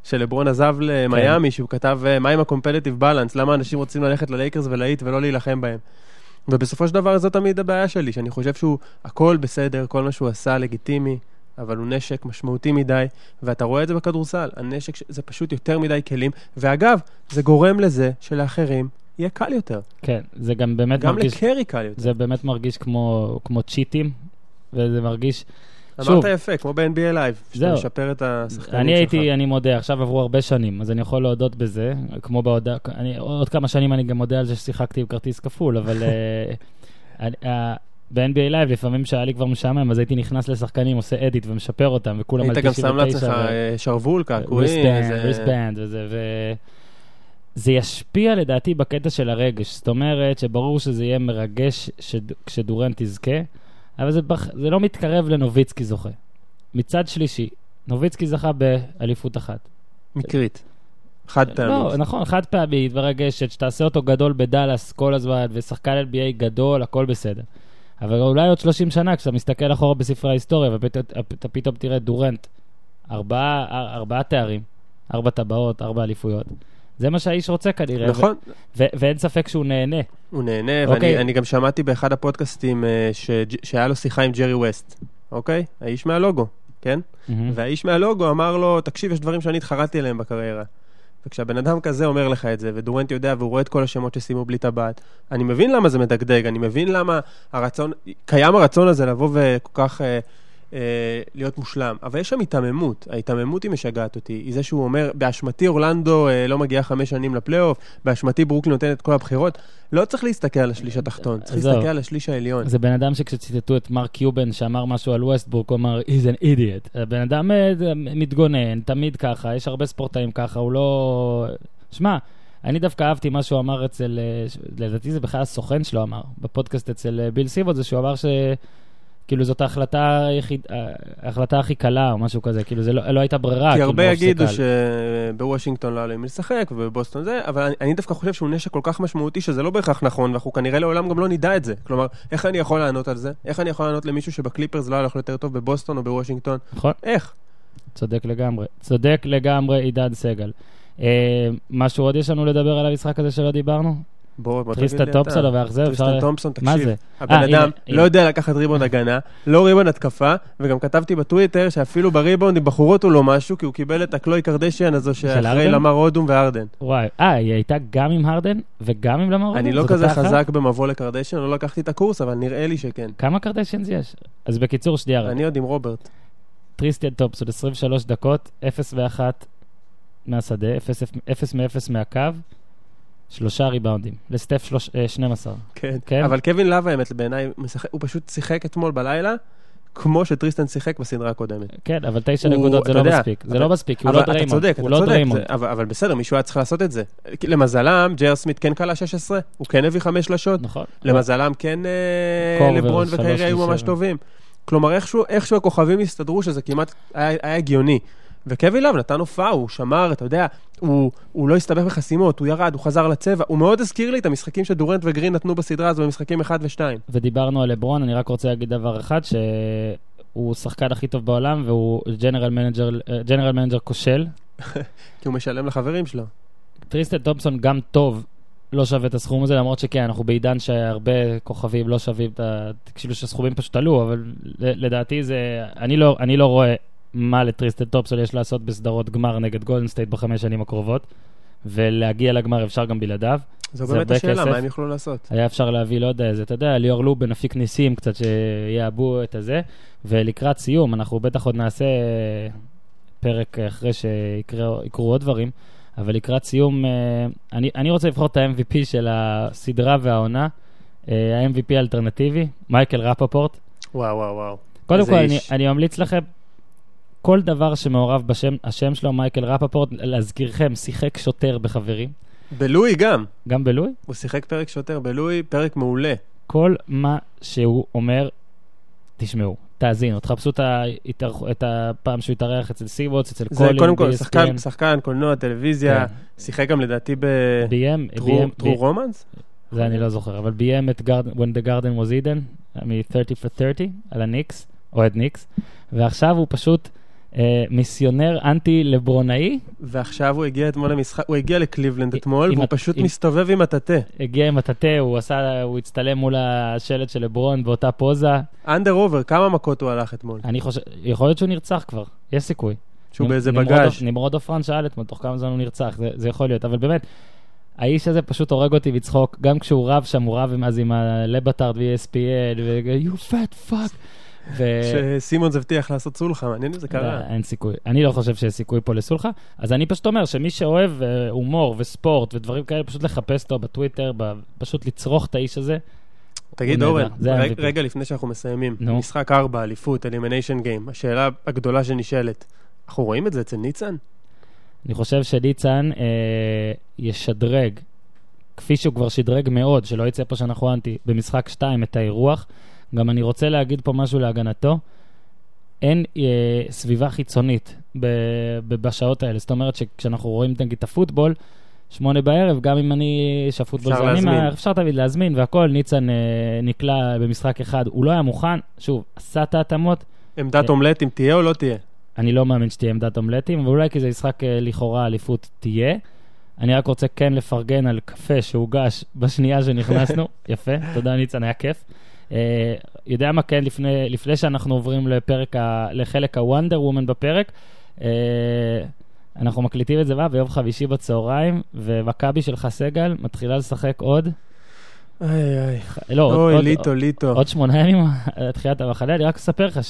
שלברון עזב למיאמי, שהוא כתב, אה, מה עם ה competitive balance, למה אנשים רוצים ללכת ללייקרס ולהיט ולא להילחם בהם. ובסופו של דבר זו תמיד הבעיה שלי, שאני חושב שהוא, הכל בסדר, כל מה שהוא עשה לגיטימי, אבל הוא נשק משמעותי מדי, ואתה רואה את זה בכדורסל, הנשק, זה פשוט יותר מדי כלים, ואגב, זה גורם לזה שלאחרים יהיה קל יותר. כן, זה גם באמת גם מרגיש, לקרי קל יותר. זה באמת מרגיש כמו, כמו צ'יטים, וזה מרגיש, אמרת. יפה, כמו ב-NBA Live, שאתה. משפר את השחקנים אני שלך. הייתי, אני מודה, עכשיו עברו הרבה שנים, אז אני יכול להודות בזה, כמו בהודעה, אני, עוד כמה שנים אני גם מודה על זה ששיחקתי עם כרטיס כפול, אבל אה, אני- אה, ב-NBA Live לפעמים שהיה לי כבר משעמם, אז הייתי נכנס לשחקנים, עושה edit ומשפר אותם, וכולם על היית גם 99. שם לעצמך שרוול, קעקועים, wristband וזה, ו... זה ישפיע לדעתי בקטע של הרגש. זאת אומרת שברור שזה יהיה מרגש שד... כשדורנט יזכה, אבל זה, בח... זה לא מתקרב לנוביצקי זוכה. מצד שלישי, נוביצקי זכה באליפות אחת. מקרית. חד פעמית. לא, נכון, חד פעמית ורגשת, שתעשה אותו גדול בדאלאס כל הזמן, ושחקן NBA גדול, הכל בסדר. אבל אולי עוד 30 שנה, כשאתה מסתכל אחורה בספרי ההיסטוריה, ואתה פתאום תראה דורנט, ארבעה, ארבעה תארים, ארבע טבעות, ארבע אליפויות. זה מה שהאיש רוצה כנראה. נכון. ו- ואין ספק שהוא נהנה. הוא נהנה, אוקיי. ואני גם שמעתי באחד הפודקאסטים אה, ש- שהיה לו שיחה עם ג'רי ווסט, אוקיי? האיש מהלוגו, כן? מהמם. והאיש מהלוגו אמר לו, תקשיב, יש דברים שאני התחרטתי עליהם בקריירה. וכשהבן אדם כזה אומר לך את זה, ודורנט יודע והוא רואה את כל השמות שסיימו בלי טבעת, אני מבין למה זה מדגדג, אני מבין למה הרצון, קיים הרצון הזה לבוא וכל כך אה, להיות מושלם, אבל יש שם היתממות, ההיתממות היא משגעת אותי, היא זה שהוא אומר, באשמתי אורלנדו אה, לא מגיעה חמש שנים לפלייאוף, באשמתי ברוקלין נותן את כל הבחירות, לא צריך להסתכל על השליש התחתון, צריך עזוב. להסתכל על השליש העליון. זה בן אדם שכשציטטו את מרק קיובן שאמר משהו על ווסטבורק, הוא אמר, he's an idiot. הבן אדם אה, מתגונן, תמיד ככה, יש הרבה ספורטאים ככה, הוא לא... שמע, אני דווקא אהבתי מה שהוא אמר אצל, אה, לדעתי זה בכלל הסוכן שלו אמר, בפודקאסט אצל אה, ביל סיבוט, זה שהוא אמר ש... כאילו זאת ההחלטה היחיד, ההחלטה הכי קלה או משהו כזה, כאילו זה לא, לא הייתה ברירה. כי כאילו, הרבה יגידו. שבוושינגטון לא מי לשחק, ובבוסטון זה, אבל אני, אני דווקא חושב שהוא נשק כל כך משמעותי שזה לא בהכרח נכון, ואנחנו כנראה לעולם גם לא נדע את זה. כלומר, איך אני יכול לענות על זה? איך אני יכול לענות למישהו שבקליפרס לא לו יותר טוב בבוסטון או בוושינגטון? נכון? איך? צודק לגמרי. צודק לגמרי עידן סגל. אה, משהו עוד יש לנו לדבר על המשחק הזה שלא דיברנו? בוא, בוא תגיד לי טריסטן. תומפסון והאכזב, טריסטן. תומפסון, מה תקשיב. זה? הבן אה, אדם לא. יודע לקחת ריבונד הגנה, לא ריבונד התקפה, וגם כתבתי בטוויטר שאפילו בריבונד עם בחורות הוא לא משהו, כי הוא קיבל את הקלוי קרדשיאן הזו שאחרי? למר אודום והארדן. וואי, אה, היא הייתה גם עם הרדן וגם עם למר אני אודום? לא כזה? חזק במבוא לקרדשיאן, לא לקחתי את הקורס, אבל נראה לי שכן. כמה קרדשיאנס יש? אז בקיצור, שנייה. אני עוד עם רוברט. טריסטיאן תומפסון, 23 דקות, 0 ו-1 מהשדה, 0 מ-0 מהקו, שלושה ריבאונדים. לסטף שלוש- אה, 12. כן. כן? אבל קווין לאב, האמת, בעיניי, הוא פשוט שיחק אתמול בלילה, כמו שטריסטן שיחק בסדרה הקודמת. כן, אבל תשע נקודות זה אתה לא יודע, מספיק. זה לא מספיק, הוא לא אתה דריימונד. צודק, אתה לא צודק, אבל אבל בסדר, מישהו היה צריך לעשות את זה. למזלם, ג'יי אר סמית כן קלע 16, הוא כן הביא חמש שלשות. נכון. למזלם כן אה, לברון וקיירי היו ממש. טובים. כלומר, איכשהו הכוכבים הסתדרו, שזה כמעט היה הגיוני. וקווין לאב נתן הופעה, הוא שמר, אתה יודע, הוא, הוא לא הסתבך בחסימות, הוא ירד, הוא חזר לצבע, הוא מאוד הזכיר לי את המשחקים שדורנט וגרין נתנו בסדרה הזו במשחקים 1 ו-2. ודיברנו על לברון, אני רק רוצה להגיד דבר אחד, שהוא השחקן הכי טוב בעולם, והוא general manager, general manager כושל. כי הוא משלם לחברים שלו. טריסטן תומפסון גם טוב, לא שווה את הסכום הזה, למרות שכן, אנחנו בעידן שהרבה כוכבים לא שווים את ה... כאילו שהסכומים פשוט עלו, אבל לדעתי זה... אני לא, אני לא רואה מה לטריסטן תומפסון יש לעשות בסדרות גמר נגד גולדן סטייט בחמש שנים הקרובות, ולהגיע לגמר אפשר גם בלעדיו. זו באמת השאלה, כסף. מה הם יוכלו לעשות? היה אפשר להביא, לא יודע, איזה, אתה יודע, ליאור לובין, אפיק ניסים, קצת שיעבו את הזה. ולקראת סיום, אנחנו בטח עוד נעשה פרק אחרי שיקרו עוד דברים, אבל לקראת סיום, אה, אני, אני רוצה לבחור את ה-MVP של הסדרה והעונה, אה, ה-MVP האלטרנטיבי, מייקל רפפורט. וואו, וואו, וואו. קודם כל, אני. אני ממליץ לכם, כל דבר שמעורב בשם, השם שלו, מייקל רפפורט, להזכירכם, שיחק שוטר בחברים, בלואי גם. גם בלואי. הוא שיחק פרק שוטר בלואי, פרק מעולה. כל מה שהוא אומר, תשמעו, תאזינו, תחפשו את, ההתארח, את הפעם שהוא התארח אצל סיבוץ, אצל זה קולין, קודם כל. שחקן, שחקן, קולנוע, טלוויזיה, כן. שיחק גם לדעתי ביים, ביים, בטרו רומנס? זה אני לא זוכר, אבל ביים את גרד, When the Garden was Eden, מ-30 for 30, על הניקס, אוהד ניקס, ועכשיו הוא פשוט אה, מיסיונר אנטי לברונאי, ועכשיו הוא הגיע אתמול למשחק, הוא הגיע לקליבלנד עם- אתמול, והוא הת- פשוט עם- מסתובב עם המטאטא. הגיע עם המטאטא, הוא עשה, הוא הצטלם מול השלט של לברון באותה פוזה. under over, כמה מכות הוא הלך אתמול? אני חושב, יכול להיות שהוא נרצח כבר, יש סיכוי. שהוא נמ- באיזה בגאז'. נמרוד עופרן שאל אתמול, תוך כמה זמן הוא נרצח, זה, זה יכול להיות, אבל באמת, האיש הזה פשוט הורג אותי בצחוק, גם כשהוא רב שם, הוא רב עם- אז עם הלבטארד ו-ESPN, ו- you fat fuck. ו... שסימונס הבטיח לעשות סולחה, מעניין אם זה קרה. לא, אין סיכוי. אני לא חושב שיש סיכוי פה לסולחה. אז אני פשוט אומר שמי שאוהב אה, הומור וספורט ודברים כאלה, פשוט לחפש אותו בטוויטר, פשוט לצרוך את האיש הזה. תגיד אורן, ה-MVP. רגע לפני שאנחנו מסיימים, נו. משחק 4, אליפות, אלימיניישן גיים, השאלה הגדולה שנשאלת, אנחנו רואים את זה אצל ניצן? אני חושב שניצן אה, ישדרג, כפי שהוא כבר שדרג מאוד, שלא יצא פה שאנחנו אנטי, במשחק 2 את האירוח. גם אני רוצה להגיד פה משהו להגנתו. אין אה, סביבה חיצונית ב, ב, בשעות האלה. זאת אומרת שכשאנחנו רואים נגיד את הפוטבול, שמונה בערב, גם אם אני, שהפוטבול זה אני. מה- אפשר תמיד להזמין והכל, ניצן אה, נקלע במשחק אחד, הוא לא היה מוכן, שוב, עשה את ההתאמות, עמדת אה. אומלט אם תהיה או לא תהיה? אני לא מאמין שתהיה עמדת אומלטים, אבל אולי כי זה משחק אה, לכאורה אליפות תהיה. אני רק רוצה כן לפרגן על קפה שהוגש בשנייה שנכנסנו. יפה, תודה ניצן, היה כיף. אה, יודע מה כן, לפני, לפני שאנחנו עוברים לפרק ה, לחלק הוונדר וומן בפרק, אה, אנחנו מקליטים את זה מה? ביום חמישי בצהריים, ומכבי שלך סגל מתחילה לשחק עוד, איי איי. לא, עוד, אוי, עוד, ליטו, ליטו. עוד שמונה ימים על תחילת המחנה, אני רק אספר לך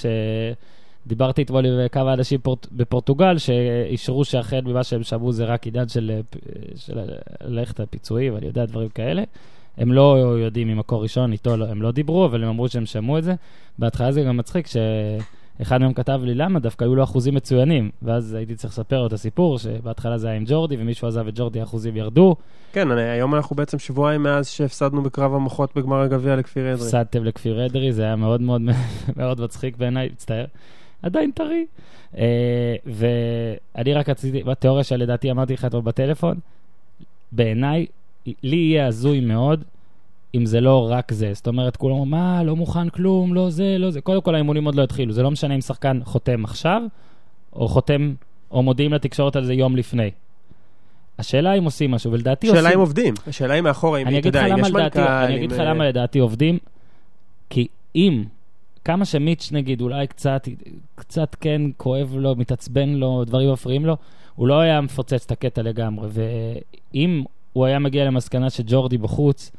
שדיברתי אתמול עם כמה אנשים פורט... בפורטוגל שאישרו שאכן ממה שהם שמעו זה רק עניין של, אה, של ללכת לפיצויים, אני יודע, דברים כאלה. הם לא יודעים ממקור ראשון, איתו לא- הם לא דיברו, אבל הם אמרו שהם שמעו את זה. בהתחלה זה גם מצחיק שאחד מהם כתב לי למה, דווקא היו לו אחוזים מצוינים. ואז הייתי צריך לספר לו את הסיפור, שבהתחלה זה היה עם ג'ורדי, ומישהו עזב את ג'ורדי, האחוזים ירדו. כן, אני- היום אנחנו בעצם שבועיים מאז שהפסדנו בקרב המוחות בגמר הגביע לכפיר אדרי. הפסדתם לכפיר אדרי, זה היה מאוד מאוד מאוד מצחיק בעיניי, מצטער. עדיין טרי. אה, ואני רק רציתי, בתיאוריה שלדעתי אמרתי לך אתמול בטלפון, בעיניי, לי יהיה הזוי מאוד אם זה לא רק זה. זאת אומרת, כולם אומרים, מה, לא מוכן כלום, לא זה, לא זה. קודם כל, האימונים עוד לא התחילו. זה לא משנה אם שחקן חותם עכשיו, או חותם, או מודיעים לתקשורת על זה יום לפני. השאלה אם עושים משהו, ולדעתי עושים... השאלה אם עובדים, השאלה אם מאחורה, אם אתה יודע, אם יש מנכ"ל, אני אגיד לך אה, למה לדעתי עובדים, כי אם, כמה שמיץ' נגיד, אולי קצת, קצת כן כואב לו, מתעצבן לו, דברים מפריעים לו, הוא לא היה מפוצץ את הקטע לגמרי, ואם הוא היה מגיע למסקנה שג'ורדי בחוץ,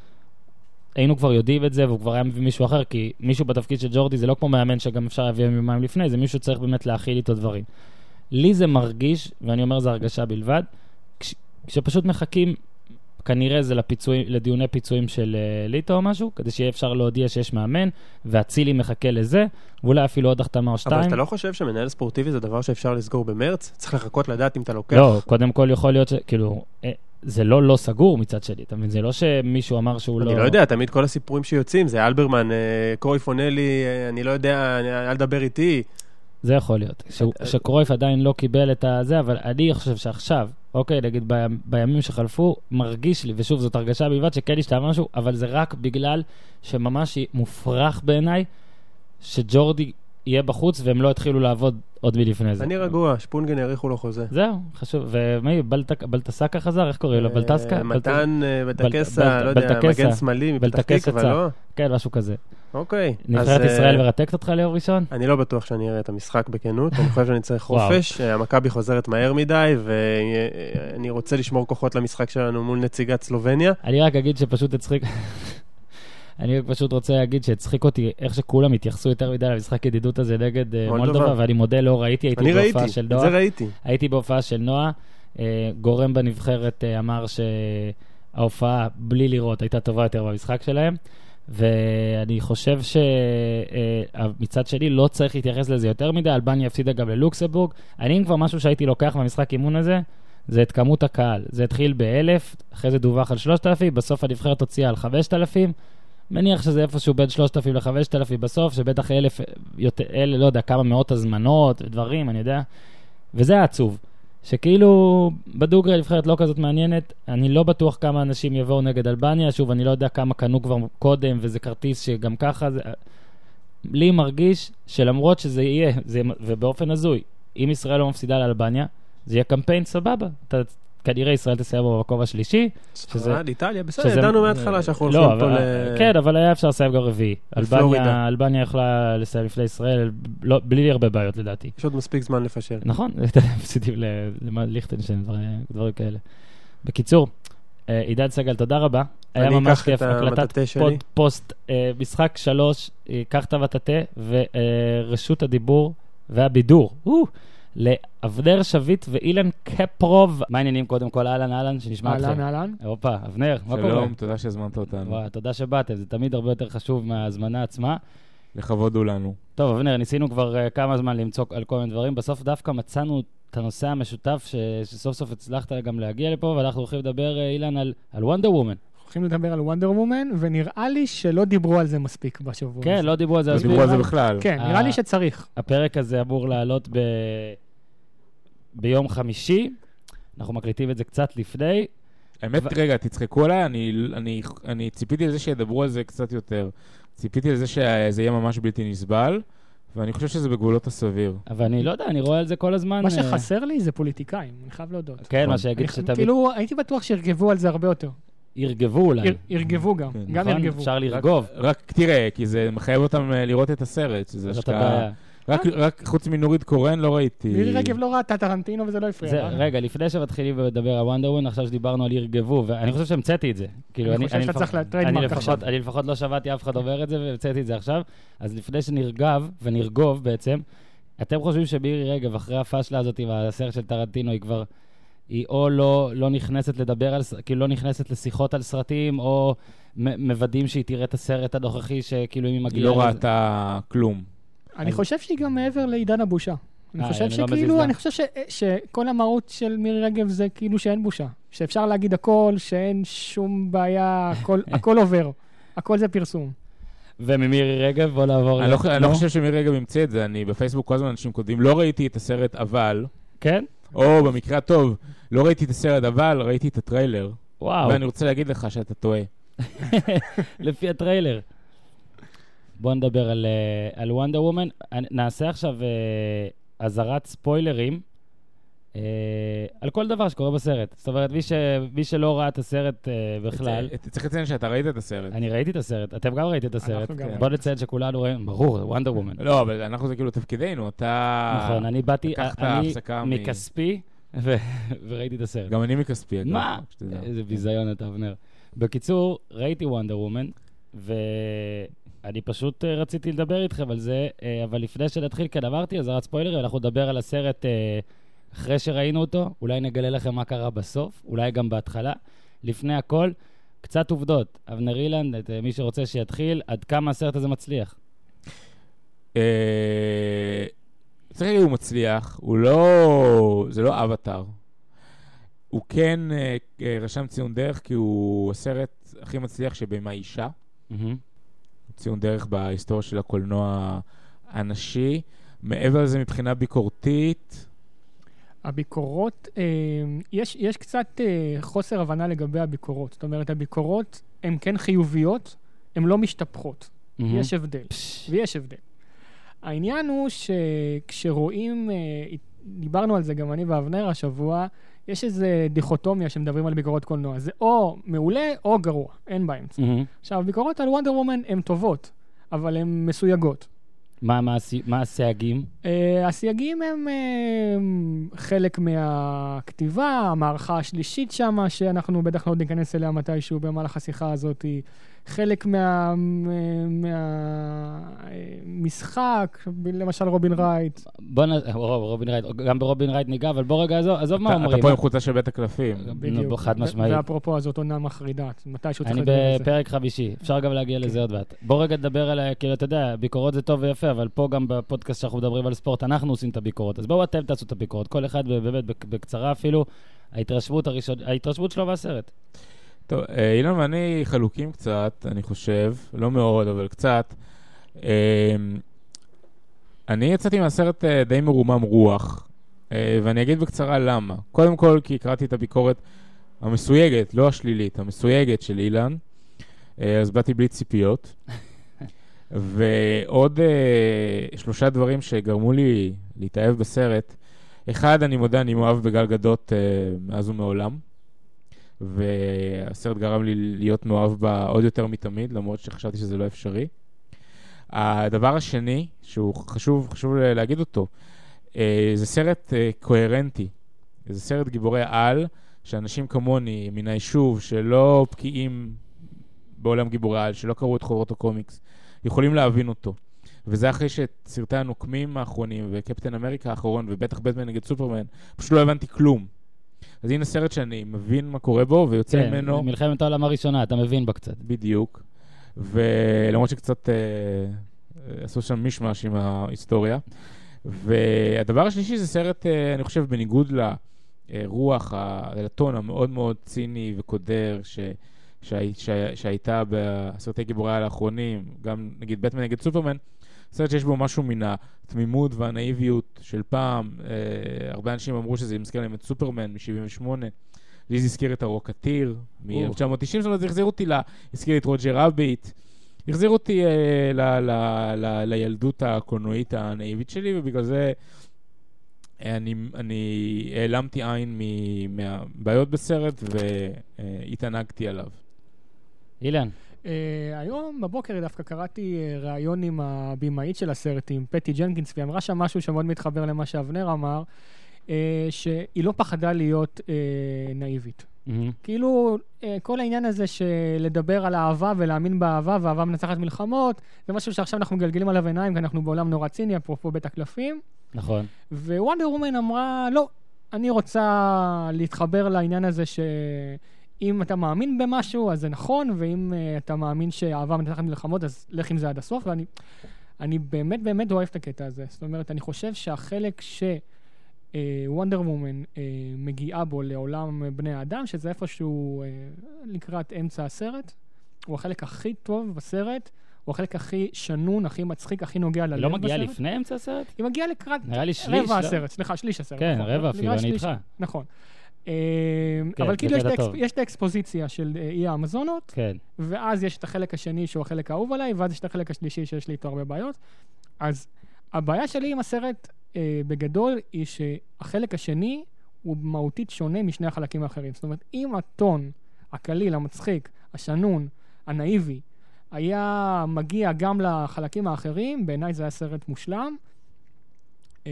היינו כבר יודעים את זה, והוא כבר היה מביא מישהו אחר, כי מישהו בתפקיד של ג'ורדי זה לא כמו מאמן שגם אפשר להביא יומיים לפני, זה מישהו שצריך באמת להכיל איתו דברים. לי זה מרגיש, ואני אומר זו הרגשה בלבד, כש, כשפשוט מחכים, כנראה זה לפיצויים, לדיוני פיצויים של uh, ליטו או משהו, כדי שיהיה אפשר להודיע שיש מאמן, ואצילי מחכה לזה, ואולי אפילו עוד החתמה או שתיים. אבל אתה לא חושב שמנהל ספורטיבי זה דבר שאפשר לסגור במרץ? צריך לחכות לדעת אם אתה לוקח? לא, קודם כל יכול להיות ש... כאילו, אה, זה לא לא סגור מצד שלי, אתה מבין? זה לא שמישהו אמר שהוא לא... אני לא יודע, תמיד כל הסיפורים שיוצאים, זה אלברמן, אה, קרויף עונה לי, אה, אני לא יודע, אני- אל תדבר איתי. זה יכול להיות. אה, שקרויף עדיין לא קיבל את הזה, אבל אני חושב שעכשיו, אוקיי, נגיד בימ- בימים שחלפו, מרגיש לי, ושוב, זאת הרגשה בלבד שכן השתנה משהו, אבל זה רק בגלל שממש מופרך בעיניי, שג'ורדי יהיה בחוץ והם לא יתחילו לעבוד עוד מלפני זה. אני רגוע, שפונגן האריכו לו חוזה. זהו, חשוב. ומי, בלטסקה חזר? איך קוראים לו? אה, בלטסקה? מתן אה, בלט- בלטקסה, לא יודע. מגן שמאלי מפתח תקווה. לא? כן, משהו כזה. אוקיי. נבחרת אה, ישראל מרתקת אותך ליום ראשון? אני לא בטוח שאני אראה את המשחק בכנות, אני חושב שאני צריך. חופש, המכבי חוזרת מהר מדי, ואני רוצה לשמור כוחות למשחק שלנו מול נציגת סלובניה. אני רק אגיד שפשוט הצחיק... אני רק פשוט רוצה להגיד שהצחיק אותי איך שכולם התייחסו יותר מדי למשחק ידידות הזה נגד אה, מולדובה. ואני מודה, לא ראיתי, הייתי אני בהופעה ראיתי, של את נועה. זה ראיתי. הייתי בהופעה של נועה, אה, גורם בנבחרת אה, אמר שההופעה, בלי לראות, הייתה טובה יותר במשחק שלהם, ואני חושב שמצד שני לא צריך להתייחס לזה יותר מדי, אלבניה הפסידה גם ללוקסבורג. אני אם כבר משהו שהייתי לוקח במשחק אימון הזה, זה את כמות הקהל. זה התחיל באלף, אחרי זה דווח על 3,000, בסוף הנבחרת הוציאה על 5,000. מניח שזה איפשהו בין 3,000 ל-5,000 בסוף, שבטח אלף, יותר, אלה, לא יודע, כמה מאות הזמנות ודברים, אני יודע. וזה העצוב. שכאילו בדוגרי הנבחרת לא כזאת מעניינת, אני לא בטוח כמה אנשים יבואו נגד אלבניה, שוב, אני לא יודע כמה קנו כבר קודם, וזה כרטיס שגם ככה, זה... לי מרגיש שלמרות שזה יהיה, זה, ובאופן הזוי, אם ישראל לא מפסידה לאלבניה, זה יהיה קמפיין סבבה. אתה, כנראה ישראל תסיים במקום השלישי. ספרד, איטליה, בסדר, ידענו מההתחלה שאנחנו לא, הולכים פה ל... כן, אבל היה אפשר לסיים גם רביעי. אלבניה, אלבניה יכלה לסיים לפני ישראל, לא, בלי הרבה בעיות לדעתי. יש עוד מספיק זמן לפשל. נכון, הפסידים לליכטנשטיין, דברים- כאלה. בקיצור, אה, עידן סגל, תודה רבה. היה ממש כיף, הקלטת. פודקאסט, אה, משחק שלוש, אה, קח את המטאטא, ורשות הדיבור והבידור. לאבנר שביט ואילן קפרוב. מה העניינים קודם כל? אהלן, אהלן, שנשמע אתכם. אהלן, אהלן. הופה, אבנר, מה קורה? שלום, תודה שהזמנת אותנו. וואי, תודה שבאתם, זה תמיד הרבה יותר חשוב מההזמנה עצמה. הכבוד הוא לנו. טוב, אבנר, ניסינו כבר uh, כמה זמן למצוא על כל מיני דברים, בסוף דווקא מצאנו את הנושא המשותף ש... שסוף סוף הצלחת גם להגיע לפה, ואנחנו הולכים לדבר, uh, אילן, על, על וונדר וומן. הולכים לדבר על וונדר וומן, ונראה לי שלא דיברו על זה מספיק בשבוע כן, הזה. לא דיברו על זה. לא אז דיברו על זה בכלל. כן, אה, נראה לי שצריך. הפרק הזה אמור לעלות ב... ביום חמישי. אנחנו מקליטים את זה קצת לפני. האמת, רגע, תצחקו עליי, אני, אני, אני ציפיתי לזה שידברו על זה קצת יותר. ציפיתי לזה שזה יהיה ממש בלתי נסבל, ואני חושב שזה בגבולות הסביר. אבל אני לא יודע, אני רואה על זה כל הזמן. מה אה, שחסר לי זה פוליטיקאים, אני חייב להודות. כן, מה. שיגיד שתמיד כאילו, הייתי בטוח שירגבו על זה הרבה יותר. ירגבו אולי. יר- ירגבו גם, כן. גם נכון? ירגבו. אפשר לרגוב. רק, רק תראה, כי זה מחייב אותם אה, לראות את הסרט, שזה השקעה... רק, רק חוץ מנורית קורן לא ראיתי... מירי רגב לא ראתה טרנטינו וזה לא הפריע. זה. רגע, לפני שמתחילים לדבר על וונדר וומן, עכשיו שדיברנו על ירגבו, ואני חושב שהמצאתי את זה. כאילו, אני חושב שאתה לפח- צריך אני לטריידמרק לפחות- עכשיו. אני לפחות לא שמעתי אף אחד אומר את זה, והמצאתי את זה עכשיו. אז לפני שנרגב, ונרגוב בעצם, אתם חושבים שמירי רגב, אחרי הפאשלה הזאת עם הסרט של טרנטינו, היא כבר... היא או לא, לא נכנסת לדבר על, כאילו לא נכנסת לשיחות על סרטים, או מוודאים שהיא תראה את הסרט הנוכחי, שכאילו אם היא היא מגיעה... לא לזה- ראתה כלום. אני חושב שהיא גם מעבר לעידן הבושה. אני אה, חושב לא שכאילו. אני חושב ש- שכל המהות של מירי רגב זה כאילו שאין בושה. שאפשר להגיד הכל, שאין שום בעיה, הכל- עובר. הכל זה פרסום. וממירי רגב, בוא נעבור... אני לא, אני לא? חושב שמירי רגב המציא את זה, אני בפייסבוק כל הזמן אנשים כותבים, לא ראיתי את הסרט אבל, כן? או במקרה הטוב, לא ראיתי את הסרט אבל, ראיתי את הטריילר. וואו. ואני רוצה להגיד לך שאתה טועה. לפי הטריילר. בוא נדבר על, אה, על וונדר וומן. נעשה עכשיו אה, אזהרת ספוילרים אה, על כל דבר שקורה בסרט. זאת אומרת, מי, ש, מי שלא ראה את הסרט אה, בכלל, אתה- צריך לציין שאתה ראית את הסרט. אני ראיתי את הסרט, אתם גם ראיתם את הסרט. כן. בוא נציין שכולנו רואים, ברור, וונדר וומן. לא, אבל אנחנו זה כאילו תפקידנו, אתה... נכון, אני באתי, אני מכספי, ו- וראיתי את הסרט. גם אני מכספי, אגב. מה? איזה ביזיון אתה, אבנר. בקיצור, ראיתי וונדר וומן, ואני פשוט אה, רציתי לדבר איתכם על זה, אה, אבל לפני שנתחיל, כן, אמרתי, אזהרת ספוילרים, אנחנו נדבר על הסרט אה, אחרי שראינו אותו, אולי נגלה לכם מה קרה בסוף, אולי גם בהתחלה. לפני הכל, קצת עובדות. אבנר אילנד, את, מי שרוצה שיתחיל, עד כמה הסרט הזה מצליח. צריך להגיד, הוא מצליח, הוא לא... זה לא אבטאר. הוא כן רשם ציון דרך, כי הוא הסרט הכי מצליח שבמה אישה. ציון דרך בהיסטוריה של הקולנוע הנשי. מעבר לזה, מבחינה ביקורתית, הביקורות, אה, יש, יש קצת אה, חוסר הבנה לגבי הביקורות. זאת אומרת, הביקורות הן כן חיוביות, הן לא משתפכות. מהמם. יש הבדל. ויש הבדל. העניין הוא שכשרואים, אה, דיברנו על זה גם אני ואבנר השבוע, יש איזו דיכוטומיה שמדברים על ביקורות קולנוע. זה או מעולה או גרוע, אין באמצע. מהמם. עכשיו, הביקורות על וונדר וומן הן טובות, אבל הן מסויגות. מה- מה מה הסייגים? Uh, הסייגים הם uh, חלק מהכתיבה, המערכה השלישית שם, שאנחנו בטח לא ניכנס אליה מתישהו במהלך השיחה הזאת, חלק מהמשחק, מה, למשל רובין רייט. בוא נ... רוב- רובין רייט, גם ברובין רייט ניגע, אבל בוא רגע, עזוב, עזוב מה אומרים. אתה פה עם חולצה של בית הקלפים. נו, חד משמעית. ואפרופו, זאת עונה מחרידה, מתישהו צריך אני לדבר על זה. בפרק חמישי, אפשר גם להגיע לזה עוד מעט. בוא רגע נדבר על, כאילו, אתה יודע, ביקורות זה טוב ויפה, אבל פה גם בפודקאסט שאנחנו מדברים על ספורט, אנחנו עושים את הביקורות. אז בואו אתם תעשו את הביקורות, כל אחד באמת בק- בקצרה אפילו, ההתרשמות שלו מהסרט. טוב, אה, אילן ואני חלוקים קצת, אני חושב, לא מאוד, אבל קצת. אה, אני יצאתי מהסרט אה, די מרומם רוח, ואני אגיד בקצרה למה. קודם כל, כי קראתי את הביקורת המסויגת, לא השלילית, המסויגת של אילן, אז באתי בלי ציפיות. ועוד אה, שלושה דברים שגרמו לי להתאהב בסרט. אחד, אני מודה, אני מאוהב בגל גדות אה, מאז ומעולם. והסרט גרם לי להיות מאוהב בה עוד יותר מתמיד, למרות שחשבתי שזה לא אפשרי. הדבר השני, שהוא חשוב, חשוב להגיד אותו, אה, זה סרט אה, קוהרנטי. זה סרט גיבורי על, שאנשים כמוני, מן היישוב, שלא בקיאים בעולם גיבורי על, שלא קראו את חוברות הקומיקס, יכולים להבין אותו. וזה אחרי שאת סרטי הנוקמים האחרונים, וקפטן אמריקה האחרון, ובטח בטמן נגד סופרמן, פשוט לא הבנתי כלום. אז הנה סרט שאני מבין מה קורה בו, ויוצא כן, ממנו מלחמת העולם הראשונה, אתה מבין בה קצת. בדיוק. ולמרות שקצת אה, אה, עשו שם מישמש עם ההיסטוריה. והדבר השלישי זה סרט, אה, אני חושב, בניגוד לרוח, לטון המאוד מאוד ציני וקודר, ש, שהי, שה, שהייתה בסרטי גיבורי העל האחרונים, גם נגיד בטמן נגד סופרמן, סרט שיש בו משהו מן התמימות והנאיביות של פעם. אה, הרבה אנשים אמרו שזה מזכיר להם את סופרמן מ-78. לי זה הזכיר את הרוקטיר מ-1990, זאת אומרת, זה החזיר אותי, ל... הזכיר את רוג'ר רביט. החזיר אותי אה, ל, ל, ל, לילדות הקולנועית הנאיבית שלי, ובגלל זה אני, אני העלמתי עין מ- מהבעיות בסרט והתענגתי עליו. אילן, Uh, היום בבוקר דווקא קראתי uh, ראיון עם הבמאית של הסרט, עם פטי ג'נקינס, והיא אמרה שם משהו שמאוד מתחבר למה שאבנר אמר, uh, שהיא לא פחדה להיות uh, נאיבית. מהמם. כאילו, כל העניין הזה של לדבר על אהבה ולהאמין באהבה, ואהבה מנצחת מלחמות, זה משהו שעכשיו אנחנו מגלגלים עליו עיניים, כי אנחנו בעולם נורא ציני, אפרופו בית הקלפים. נכון. ווונדר וומן אמרה, לא, אני רוצה להתחבר לעניין הזה שאם אתה מאמין במשהו, אז זה נכון, ואם uh, אתה מאמין שאהבה מנצחת מלחמות, אז לך עם זה עד הסוף, ואני אני באמת באמת אוהב את הקטע הזה. זאת אומרת, אני חושב שהחלק ש... וונדר וומן uh, מגיעה בו לעולם בני האדם, שזה איפשהו uh, לקראת אמצע הסרט. הוא החלק הכי טוב בסרט, הוא החלק הכי שנון, הכי מצחיק, הכי נוגע ללב היא לא בסרט. מגיעה לפני אמצע הסרט? היא מגיעה לקראת נראה לי שליש, רבע לא? הסרט, סליחה, שליש הסרט. כן, נכון. רבע אפילו, אני איתך. נכון. אה, כן, אבל כאילו יש. יש את האקספוזיציה של אה, אי האמזונות, כן. ואז יש את החלק השני שהוא החלק האהוב עליי, ואז יש את החלק השלישי שיש לי איתו הרבה בעיות. אז הבעיה שלי עם הסרט אה, בגדול היא שהחלק השני הוא מהותית שונה משני החלקים האחרים. זאת אומרת, אם הטון הקליל, המצחיק, השנון, הנאיבי, היה מגיע גם לחלקים האחרים, בעיניי זה היה סרט מושלם. אה,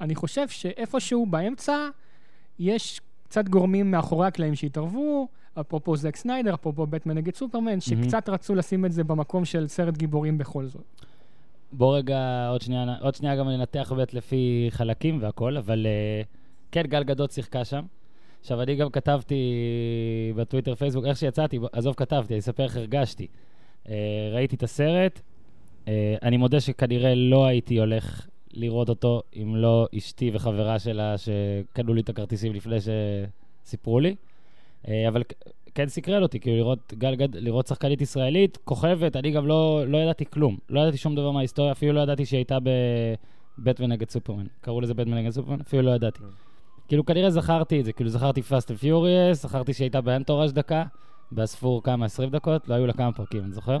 אני חושב שאיפשהו באמצע יש קצת גורמים מאחורי הקלעים שהתערבו, אפרופו זק סניידר, אפרופו בטמן נגד סופרמן, שקצת רצו לשים את זה במקום של סרט גיבורים בכל זאת. בוא רגע, עוד שנייה, עוד שנייה גם ננתח באמת לפי חלקים והכל, אבל אה, כן, גל גדות שיחקה שם. עכשיו, אני גם כתבתי בטוויטר, פייסבוק, איך שיצאתי, עזוב, כתבתי, אני אספר איך הרגשתי. אה, ראיתי את הסרט, אה, אני מודה שכנראה לא הייתי הולך לראות אותו אם לא אשתי וחברה שלה שקנו לי את הכרטיסים לפני שסיפרו לי. אה, אבל כן סקרן אותי, כאילו לראות גל גד... לראות שחקנית ישראלית, כוכבת, אני גם לא, לא ידעתי כלום. לא ידעתי שום דבר מההיסטוריה, אפילו לא ידעתי שהיא הייתה בבטמן נגד סופרמן. קראו לזה בטמן נגד סופרמן? אפילו לא ידעתי. כאילו כנראה זכרתי את זה, כאילו זכרתי פאסט ופיוריאס, זכרתי שהיא הייתה באנטוראז' דקה, באספור כמה, 20 דקות, לא היו לה כמה פרקים, אני זוכר.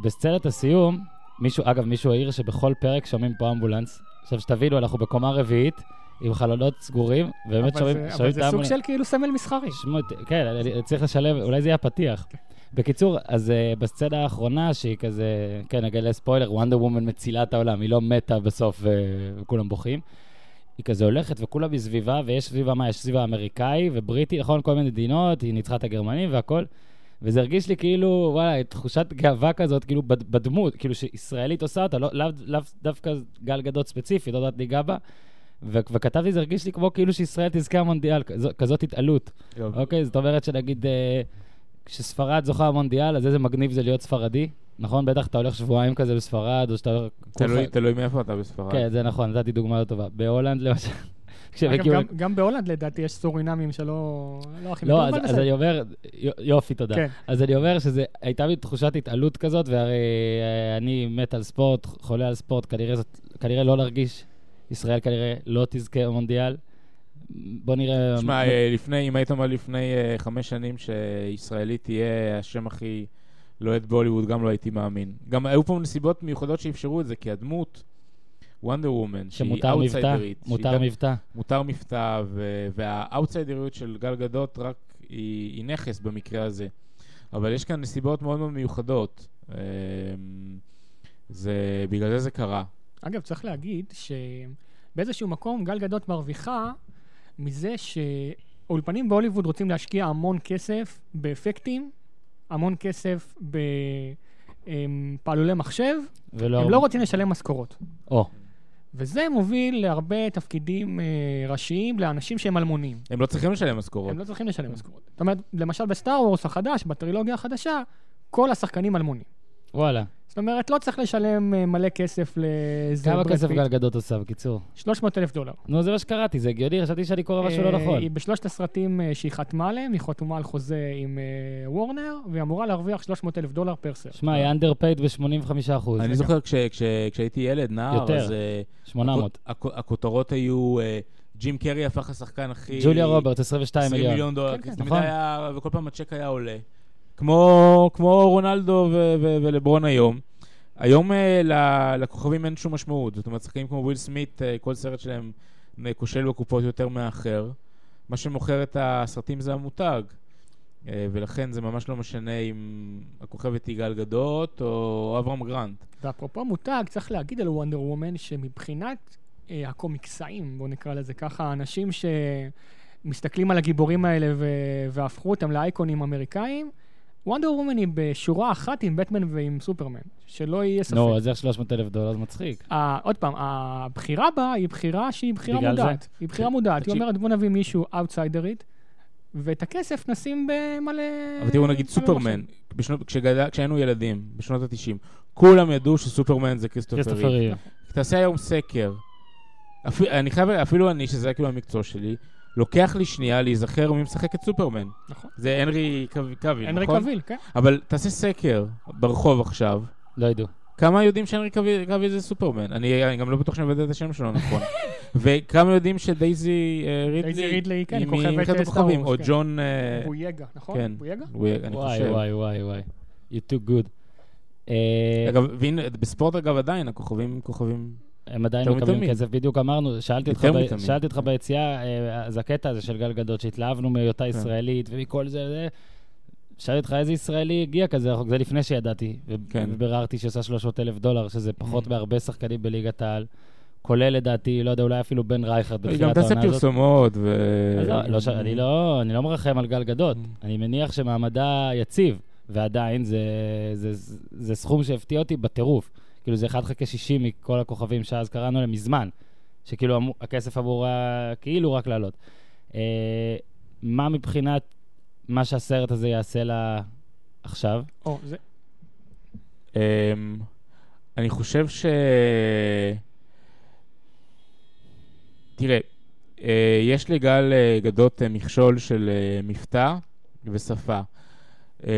ובסצנת הסיום, מישהו, אגב, מישהו העיר שבכל פרק שומעים פה אמבולנס. עכשיו שתבינו, אנחנו בקומה רביעית, עם חלונות סגורים, ובאמת שומעים זה- שומעים אבל את זה סוג האמבולנס. של כאילו סמל מסחרי. שמעו, את- כן, צריך לשלב, אולי זה יהיה הפתיח. בקיצור, אז uh, בסצנה האחרונה, שהיא כזה, כן, אגלה ספוילר, וונדר וומן מצילה את העולם, היא לא מתה בסוף ו- וכולם בוכים. היא כזה הולכת וכולם מסביבה, ויש סביבה מה? יש סביבה אמריקאי ובריטי, נכון? כל מיני מדינות, היא ניצחה את הגרמנים והכל. וזה הרגיש לי כאילו, וואלה, תחושת גאווה כזאת, כאילו בד- בדמות, כאילו שישראלית עושה אותה, לא, לאו לאו דווקא גל גדות ספציפית, לא יודעת ניגע בה. ו- וכתבתי, זה הרגיש לי כמו כאילו שישראל תזכה במונדיאל, כזו- כזאת התעלות. אוקיי, זאת אומרת שנגיד, אה, כשספרד זוכה במונדיאל, אז איזה מגניב זה להיות ספרדי, נכון? בטח אתה הולך שבועיים כזה בספרד, או שאתה הולך... תלוי, תלוי מאיפה אתה בספרד. כן, זה נכון, נתתי דוגמה לא טובה. בהולנד למשל. גם- גם בהולנד לדעתי יש סורינמים שלא לא הכי לא, אז. אני אומר, יו- יופי, תודה. כן. אז אני אומר שזה, הייתה לי תחושת התעלות כזאת, והרי אה, אני מת על ספורט, חולה על ספורט, כנראה, זאת, כנראה לא להרגיש, ישראל כנראה לא תזכה במונדיאל. בוא נראה... תשמע, אה, לפני, אם היית אומר לפני אה, חמש שנים שישראלי תהיה השם הכי לוהט בהוליווד, גם לא הייתי מאמין. גם היו פה נסיבות מיוחדות שאפשרו את זה, כי הדמות, וונדר וומן, שהיא אאוטסיידרית, שהיא מותר גם- מבטא. מותר מבטא, והאאוטסיידריות של גל גדות רק היא, היא נכס במקרה הזה. אבל יש כאן נסיבות מאוד מאוד מיוחדות. אמ, זה, בגלל זה זה קרה. אגב, צריך להגיד שבאיזשהו מקום גל גדות מרוויחה מזה שאולפנים בהוליווד רוצים להשקיע המון כסף באפקטים, המון כסף בפעלולי מחשב, ולא... הם לא רוצים לשלם משכורות. או, וזה מוביל להרבה תפקידים אה, ראשיים לאנשים שהם אלמונים. הם לא צריכים לשלם משכורות. הם לא צריכים לשלם משכורות. זאת אומרת, למשל בסטאר וורס החדש, בטרילוגיה החדשה, כל השחקנים אלמונים. וואלה. זאת אומרת, לא צריך לשלם אה, מלא כסף לאיזה... כמה כסף. גל גדות עושה, בקיצור? 300 אלף דולר. נו, זה מה שקראתי, זה הגיוני, חשבתי שאני קורא משהו לא אה, נכון. היא בשלושת הסרטים אה, שהיא חתמה עליהם, היא חתומה על חוזה עם Warner, והיא אמורה להרוויח 300 אלף דולר פר סרט. שמע, היא underpaid ב-85 אחוז. אני זוכר כש- כש- כשהייתי ילד, נער, יותר. אז... אה, 800. הכ- הכותרות היו, ג'ים קרי הפך לשחקן הכי... ג'וליה רוברטס, 22 20 מיליון. מיליון דולר, כן, כן, נכון. וכל פעם הצ'ק היה עולה. כמו, כמו רונלדו ו- ו- ולברון היום. היום ל- לכוכבים אין שום משמעות. זאת אומרת, שחקנים כמו וויל סמית, אה, כל סרט שלהם אה, כושל בקופות יותר מהאחר. מה שמוכר את הסרטים זה המותג. אה, ולכן זה ממש לא משנה אם הכוכבת היא גל גדות או אברהם גרנט. ואפרופו מותג, צריך להגיד על וונדר וומן שמבחינת אה, הקומיקסאים, בואו נקרא לזה ככה, האנשים שמסתכלים על הגיבורים האלה ו- והפכו אותם לאייקונים אמריקאים, וונדר וומן היא בשורה אחת עם בטמן ועם סופרמן, שלא יהיה ספק. נו, אז איך 300 אלף דולר? זה מצחיק. ה- עוד פעם, הבחירה בה היא בחירה שהיא בחירה בגלל מודעת. זה? היא בחירה מודעת. היא. אומרת, בוא נביא מישהו אאוטסיידרית, ואת הכסף נשים במלא... אבל תראו נגיד סופרמן. בשנות- כשגדל- כשהיינו ילדים, בשנות ה-90, כולם ידעו שסופרמן זה כריסטופר. תעשה היום סקר. אפ- אני חייב, אפילו אני, שזה היה כאילו המקצוע שלי, לוקח לי שנייה להיזכר מי משחק את סופרמן. נכון. זה הנרי קו- קאוויל, הנרי נכון? קאוויל, כן. אבל תעשה סקר ברחוב עכשיו, לא ידעו. כמה יודעים שהנרי קאוויל קאוויל זה סופרמן? אני, אני גם לא בטוח שאני מבטא את השם שלו נכון. וכמה יודעים שדייזי אה, רידלי, דייזי רידלי, כן, היא כוכבת, אה, הכוכבים, Star או Wars, כן. ג'ון... אה, בויגה, נכון? כן. בויגה? אני וואי, חושב. וואי, וואי, וואי. You too good. אה, אגב, בספורט אגב עדיין, הכוכבים כוכבים... הם עדיין מקבלים מתמיד. כסף, בדיוק אמרנו, שאלתי אותך ב-. שאלתי אותך ביציאה, אה, אז הקטע הזה של גל גדות, שהתלהבנו מהיותה ישראלית ומכל זה, זה, שאלתי אותך איזה ישראלי הגיע כזה רחוק, זה לפני שידעתי, כן. וביררתי שעושה 300 אלף דולר, שזה פחות Mm. מהרבה שחקנים בליגת העל, כולל לדעתי, לא יודע, אולי אפילו בן רייכרד היא גם בתחילת תעשה העונה הזאת. פרסומות ו... אז לא, לא, ש- אני לא, אני לא מרחם על גל גדות, Mm. אני מניח שמעמדה יציב, ועדיין זה, זה, זה, זה סכום שהפתיע אותי בטירוף. כאילו זה 1 חלקי 60 מכל הכוכבים שאז קראנו להם מזמן, שכאילו אמור, הכסף אמור היה כאילו רק לעלות. אה, מה מבחינת מה שהסרט הזה יעשה לה עכשיו? או, זה... אמ, אני חושב ש... תראה, אה, יש לגל אה, גדות אה, מכשול של אה, מבטא ושפה. אה,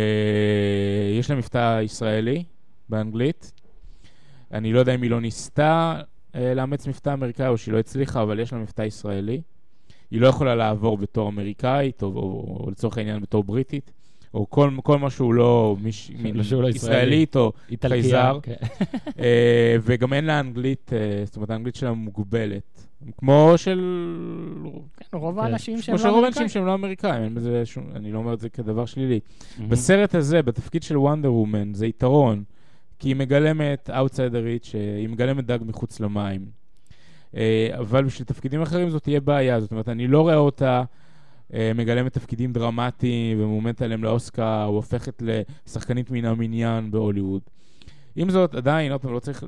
יש לה מבטא ישראלי באנגלית. אני לא יודע אם היא לא ניסתה אה, לאמץ מבטא אמריקאי או שהיא לא הצליחה, אבל יש לה מבטא ישראלי. היא לא יכולה לעבור בתור אמריקאית, או, או, או לצורך העניין בתור בריטית, או כל, כל מה שהוא לא, מיש, מין, לא ישראלי. ישראלית או איטלקיה. חייזר. כן. אה, וגם אין לה אנגלית, אה, זאת אומרת, האנגלית שלה מוגבלת. כמו של... כן, רוב כן. האנשים שהם כמו לא של רוב אמריקאים. האנשים שהם לא אמריקאים, אין בזה שום... אני לא אומר את זה כדבר שלילי. מהמם. בסרט הזה, בתפקיד של וונדר וומן, זה יתרון, כי היא מגלמת אאוטסיידרית, שהיא מגלמת דג מחוץ למים. אה, אבל בשביל תפקידים אחרים זאת תהיה בעיה, זאת אומרת, אני לא רואה אותה אה, מגלמת תפקידים דרמטיים ומועמדת עליהם לאוסקר, או הופכת לשחקנית מן המניין בהוליווד. עם זאת, עדיין, עוד פעם, לא צריך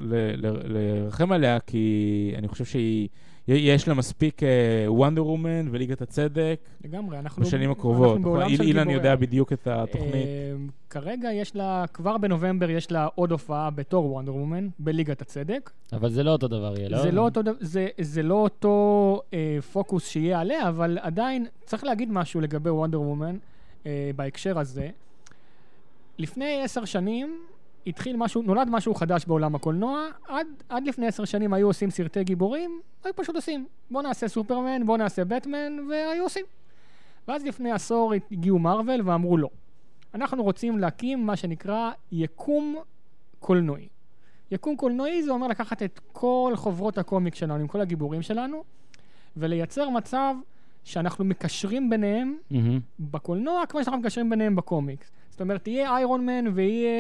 לרחם עליה, כי אני חושב שהיא... יש לה מספיק וונדר וומן וליגת הצדק לגמרי, אנחנו... בשנים אנחנו הקרובות. בעולם איל- של אילן גיבורי יודע על. בדיוק את התוכנית. אה, כרגע יש לה, כבר בנובמבר יש לה עוד הופעה בתור וונדר וומן, בליגת הצדק. אבל זה לא אותו דבר יהיה, לא? זה לא אותו, זה, זה לא אותו אה, פוקוס שיהיה עליה, אבל עדיין צריך להגיד משהו לגבי וונדר וומן אה, בהקשר הזה. לפני עשר שנים התחיל משהו, נולד משהו חדש בעולם הקולנוע, עד, עד לפני עשר שנים היו עושים סרטי גיבורים, היו פשוט עושים. בוא נעשה סופרמן, בוא נעשה בטמן, והיו עושים. ואז לפני עשור הגיעו מארוול ואמרו לא. אנחנו רוצים להקים מה שנקרא יקום קולנועי. יקום קולנועי זה אומר לקחת את כל חוברות הקומיק שלנו, עם כל הגיבורים שלנו, ולייצר מצב שאנחנו מקשרים ביניהם מהמם. בקולנוע כמו שאנחנו מקשרים ביניהם בקומיקס. זאת אומרת, יהיה איירון מן ויהיה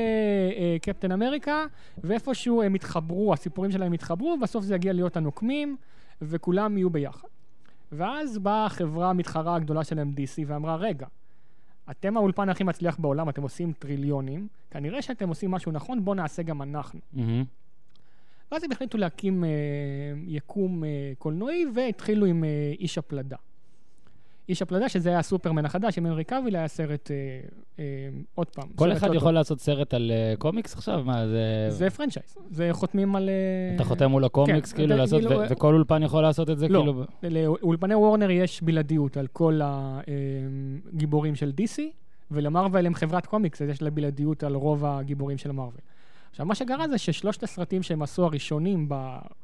אה, קפטן אמריקה, ואיפשהו הם יתחברו, הסיפורים שלהם יתחברו, ובסוף זה יגיע להיות הנוקמים, וכולם יהיו ביחד. ואז באה החברה המתחרה הגדולה שלהם, DC, ואמרה, רגע, אתם האולפן הכי מצליח בעולם, אתם עושים טריליונים, כנראה שאתם עושים משהו נכון, בואו נעשה גם אנחנו. מהמם. ואז הם החליטו להקים אה, יקום אה, קולנועי, והתחילו עם אה, איש הפלדה. איש הפלדה, שזה היה סופרמן החדש, עם הנרי קאוויל, היה סרט, אה, אה, עוד פעם. כל אחד לא יכול. לעשות סרט על אה, קומיקס עכשיו? מה, זה... זה franchise, זה חותמים על... אה, אתה חותם מול הקומיקס, כן, כאילו, לעשות, כאילו, ו- וכל אולפן יכול לעשות את זה, לא. כאילו... לאולפני וורנר יש בלעדיות על כל הגיבורים של DC, ולמארוול הם חברת קומיקס, אז יש לה בלעדיות על רוב הגיבורים של מארוול. עכשיו, מה שקרה זה ששלושת הסרטים שהם עשו הראשונים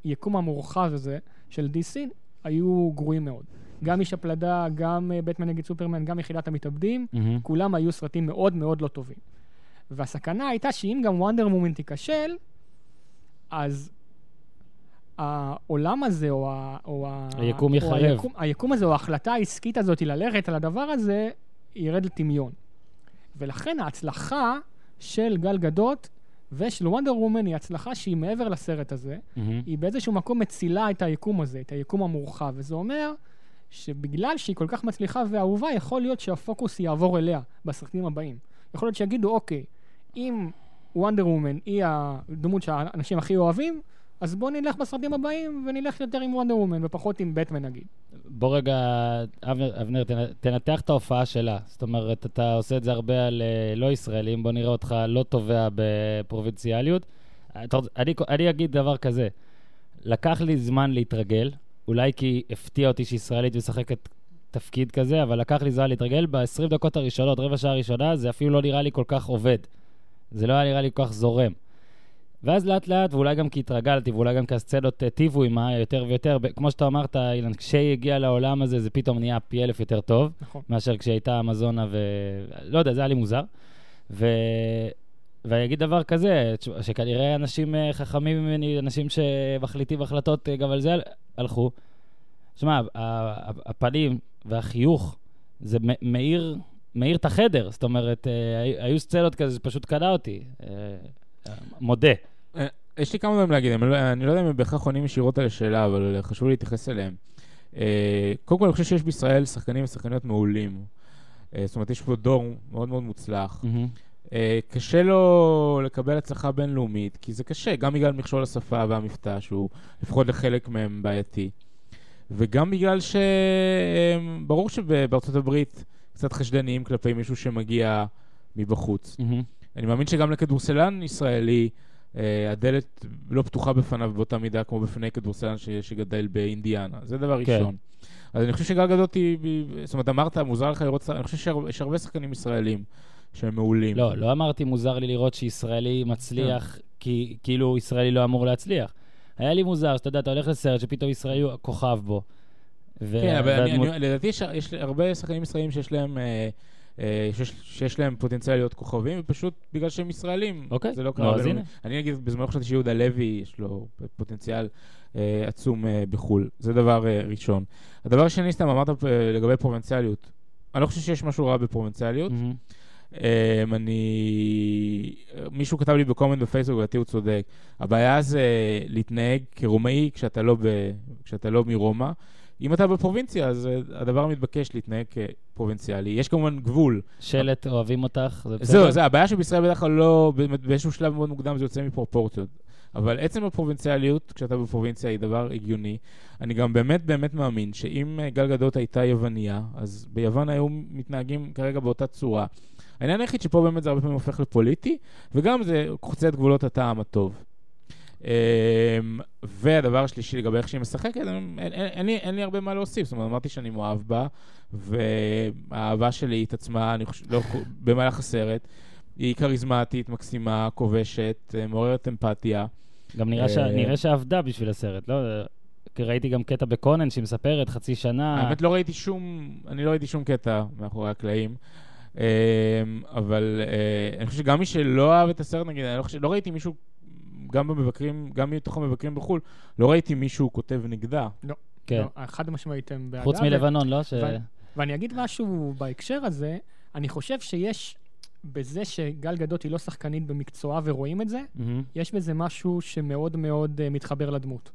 ביקום המורחב הזה של DC, היו גרועים מאוד. גם איש הפלדה, גם אה, בטמן נגד סופרמן, גם יחידת המתאבדים, מהמם. כולם היו סרטים מאוד מאוד לא טובים. והסכנה הייתה שאם גם וונדר מומן תיכשל, אז העולם הזה, או, ה, או, היקום או יחרב. היקום, היקום הזה, או ההחלטה העסקית הזאת ללכת על הדבר הזה, ירד לטמיון. ולכן ההצלחה של גל גדות ושל וונדר וומן היא הצלחה שהיא מעבר לסרט הזה, מהמם. היא באיזשהו מקום מצילה את היקום הזה, את היקום המורחב, וזה אומר שבגלל שהיא כל כך מצליחה ואהובה, יכול להיות שהפוקוס יעבור אליה בסרטים הבאים. יכול להיות שיגידו, אוקיי, אם וונדר וומן היא הדמות שהאנשים הכי אוהבים, אז בואו נלך בסרטים הבאים ונלך יותר עם וונדר וומן ופחות עם בטמן נגיד. בוא רגע, אבנר, אבנר, תנ- תנתח את ההופעה שלה. זאת אומרת, אתה עושה את זה הרבה על אה, לא ישראלים, בוא נראה אותך לא תובע בפרובינציאליות. אני, אני אגיד דבר כזה, לקח לי זמן להתרגל, אולי כי הפתיע אותי שישראלית משחקת תפקיד כזה, אבל לקח לי זמן להתרגל. ב-20 דקות הראשונות, רבע שעה הראשונה, זה אפילו לא נראה לי כל כך עובד. זה לא היה נראה לי כל כך זורם. ואז לאט לאט, ואולי גם כי התרגלתי, ואולי גם כי הסצנות היטיבו עימה יותר ויותר, כמו שאתה אמרת, אילן, כשהיא הגיעה לעולם הזה, זה פתאום נהיה פי אלף יותר טוב, נכון. מאשר כשהיא הייתה אמזונה ו... לא יודע, זה היה לי מוזר. ו... ואני אגיד דבר כזה, שכנראה אנשים אה, חכמים ממני, אנשים שמחליטים החלטות אה, גם על זה הלכו. שמע, הפנים והחיוך, זה מאיר, מאיר את החדר. זאת אומרת, אה, הי- היו סצנות כזה, זה פשוט קנה אותי. מודה. יש לי כמה דברים להגיד, אני לא, אני לא יודע אם הם בהכרח עונים ישירות על השאלה, אבל חשוב להתייחס אליהם. קודם כל, אני חושב שיש בישראל שחקנים ושחקניות מעולים. זאת אומרת, יש פה דור מאוד מאוד מוצלח. מהמם. אה, קשה לו לקבל הצלחה בינלאומית, כי זה קשה, גם בגלל מכשול השפה והמבטא, שהוא לפחות לחלק מהם בעייתי. וגם בגלל שברור שבארצות הברית קצת חשדניים כלפי מישהו שמגיע מבחוץ. מהמם. אני מאמין שגם לכדורסלן ישראלי, אה, הדלת לא פתוחה בפניו באותה מידה כמו בפני כדורסלן ש- שגדל באינדיאנה. זה דבר כן. ראשון. אז אני חושב היא, היא- זאת אומרת, אמרת, מוזר לך לראות, אני חושב שיש הרבה שחקנים ישראלים שהם מעולים. לא, לא אמרתי מוזר לי לראות שישראלי מצליח, כי כאילו ישראלי לא אמור להצליח. היה לי מוזר, שאתה יודע, אתה הולך לסרט שפתאום ישראלי הוא כוכב בו. ו- כן, אבל אני, אני, לדעתי יש, יש הרבה שחקנים ישראלים שיש להם, אה, אה, שיש, שיש להם פוטנציאל להיות כוכבים, ופשוט בגלל שהם ישראלים, אוקיי, זה לא קרה. אז בינלאומי. הנה. אני נגיד, בזמנו חשבתי שיהודה לוי, יש לו פוטנציאל אה, עצום אה, בחו"ל. זה דבר אה, ראשון. הדבר השני, סתם אמרת אה, לגבי פרובינציאליות. אני לא חושב שיש משהו רע בפרובינציאליות. מהמם. אמ, אני... מישהו כתב לי בקומנט בפייסבוק, לדעתי הוא צודק. הבעיה זה להתנהג כרומאי כשאתה לא, ב... כשאתה לא מרומא. אם אתה בפרובינציה, אז אה, הדבר המתבקש להתנהג כפרובינציאלי. יש כמובן גבול. שלט, אוהבים אותך, זה בסדר? זהו, זה הבעיה שבישראל בדרך כלל לא, באיזשהו שלב מאוד מוקדם זה יוצא מפרופורציות. אבל עצם הפרובינציאליות, כשאתה בפרובינציה, היא דבר הגיוני. אני גם באמת באמת מאמין שאם אה, גל גדות הייתה יווניה, אז ביוון היו מתנהגים כרגע באותה צורה. העניין היחיד שפה באמת זה הרבה פעמים הופך לפוליטי, וגם זה חוצה את גבולות הטעם הטוב. אמ, והדבר השלישי לגבי איך שהיא משחקת, אין, אין, אין, לי, אין לי הרבה מה להוסיף. זאת אומרת, אמרתי שאני מאוהב בה, והאהבה שלי התעצמה, אני חושב, לא, במהלך הסרט. היא כריזמטית, מקסימה, כובשת, אה, מעוררת אמפתיה. גם נראה ש- אה, נראה שעבדה בשביל הסרט, לא? כי ראיתי גם קטע בקונן שהיא מספרת חצי שנה. האמת לא ראיתי שום, אני לא ראיתי שום קטע מאחורי הקלעים. אמ, אבל אה, אני חושב שגם מי שלא אהב את הסרט, נגיד, אני לא חושב, לא ראיתי מישהו, גם במבקרים, גם מתוך המבקרים בחו"ל, לא ראיתי מישהו כותב נגדה. כן. לא, חד משמעית הם בעדה. חוץ ו- מלבנון, לא? ש... ו- ואני אגיד משהו בהקשר הזה, אני חושב שיש בזה שגל גדות היא לא שחקנית במקצועה ורואים את זה, מהמם. יש בזה משהו שמאוד מאוד uh, מתחבר לדמות.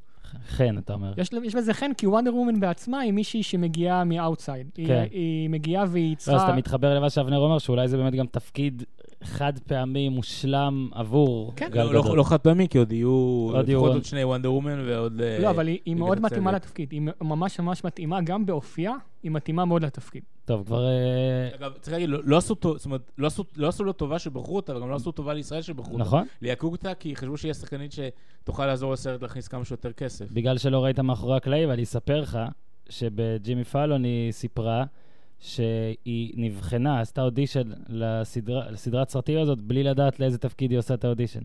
חן, אתה אומר. יש, יש בזה חן, כי וונדר וומן בעצמה היא מישהי שמגיעה מ outside. כן. היא, היא מגיעה והיא לא, אז צריכה... אתה מתחבר למה שאבנר אומר, שאולי זה באמת גם תפקיד חד פעמי מושלם עבור כן. גל לא- לא גדות. לא חד פעמי, כי עוד יהיו עוד יהיו לפחות עוד- עוד שני וונדר וומן ועוד... אה, לא, אבל היא- היא מאוד מתאימה. לתפקיד. היא ממש ממש מתאימה, גם באופייה, היא מתאימה מאוד לתפקיד. טוב, כבר... אה, אגב, צריך להגיד, לא לא עשו זאת אומרת, לא עשו- לא עשו לו טובה שבחרו אותה, וגם לא עשו טובה לישראל שבחרו אותה. נכון? ליהקו אותה, כי חשבו שהיא השחקנית שתוכל לעזור לסרט להכניס כמה שיותר כסף. בגלל שלא ראית מאחורי הקלעים, אני אספר לך שבג'ימי פאלון היא סיפרה שהיא נבחנה, עשתה אודישן לסדרה, לסדרת סרטים הזאת, בלי לדעת לאיזה תפקיד היא עושה את האודישן.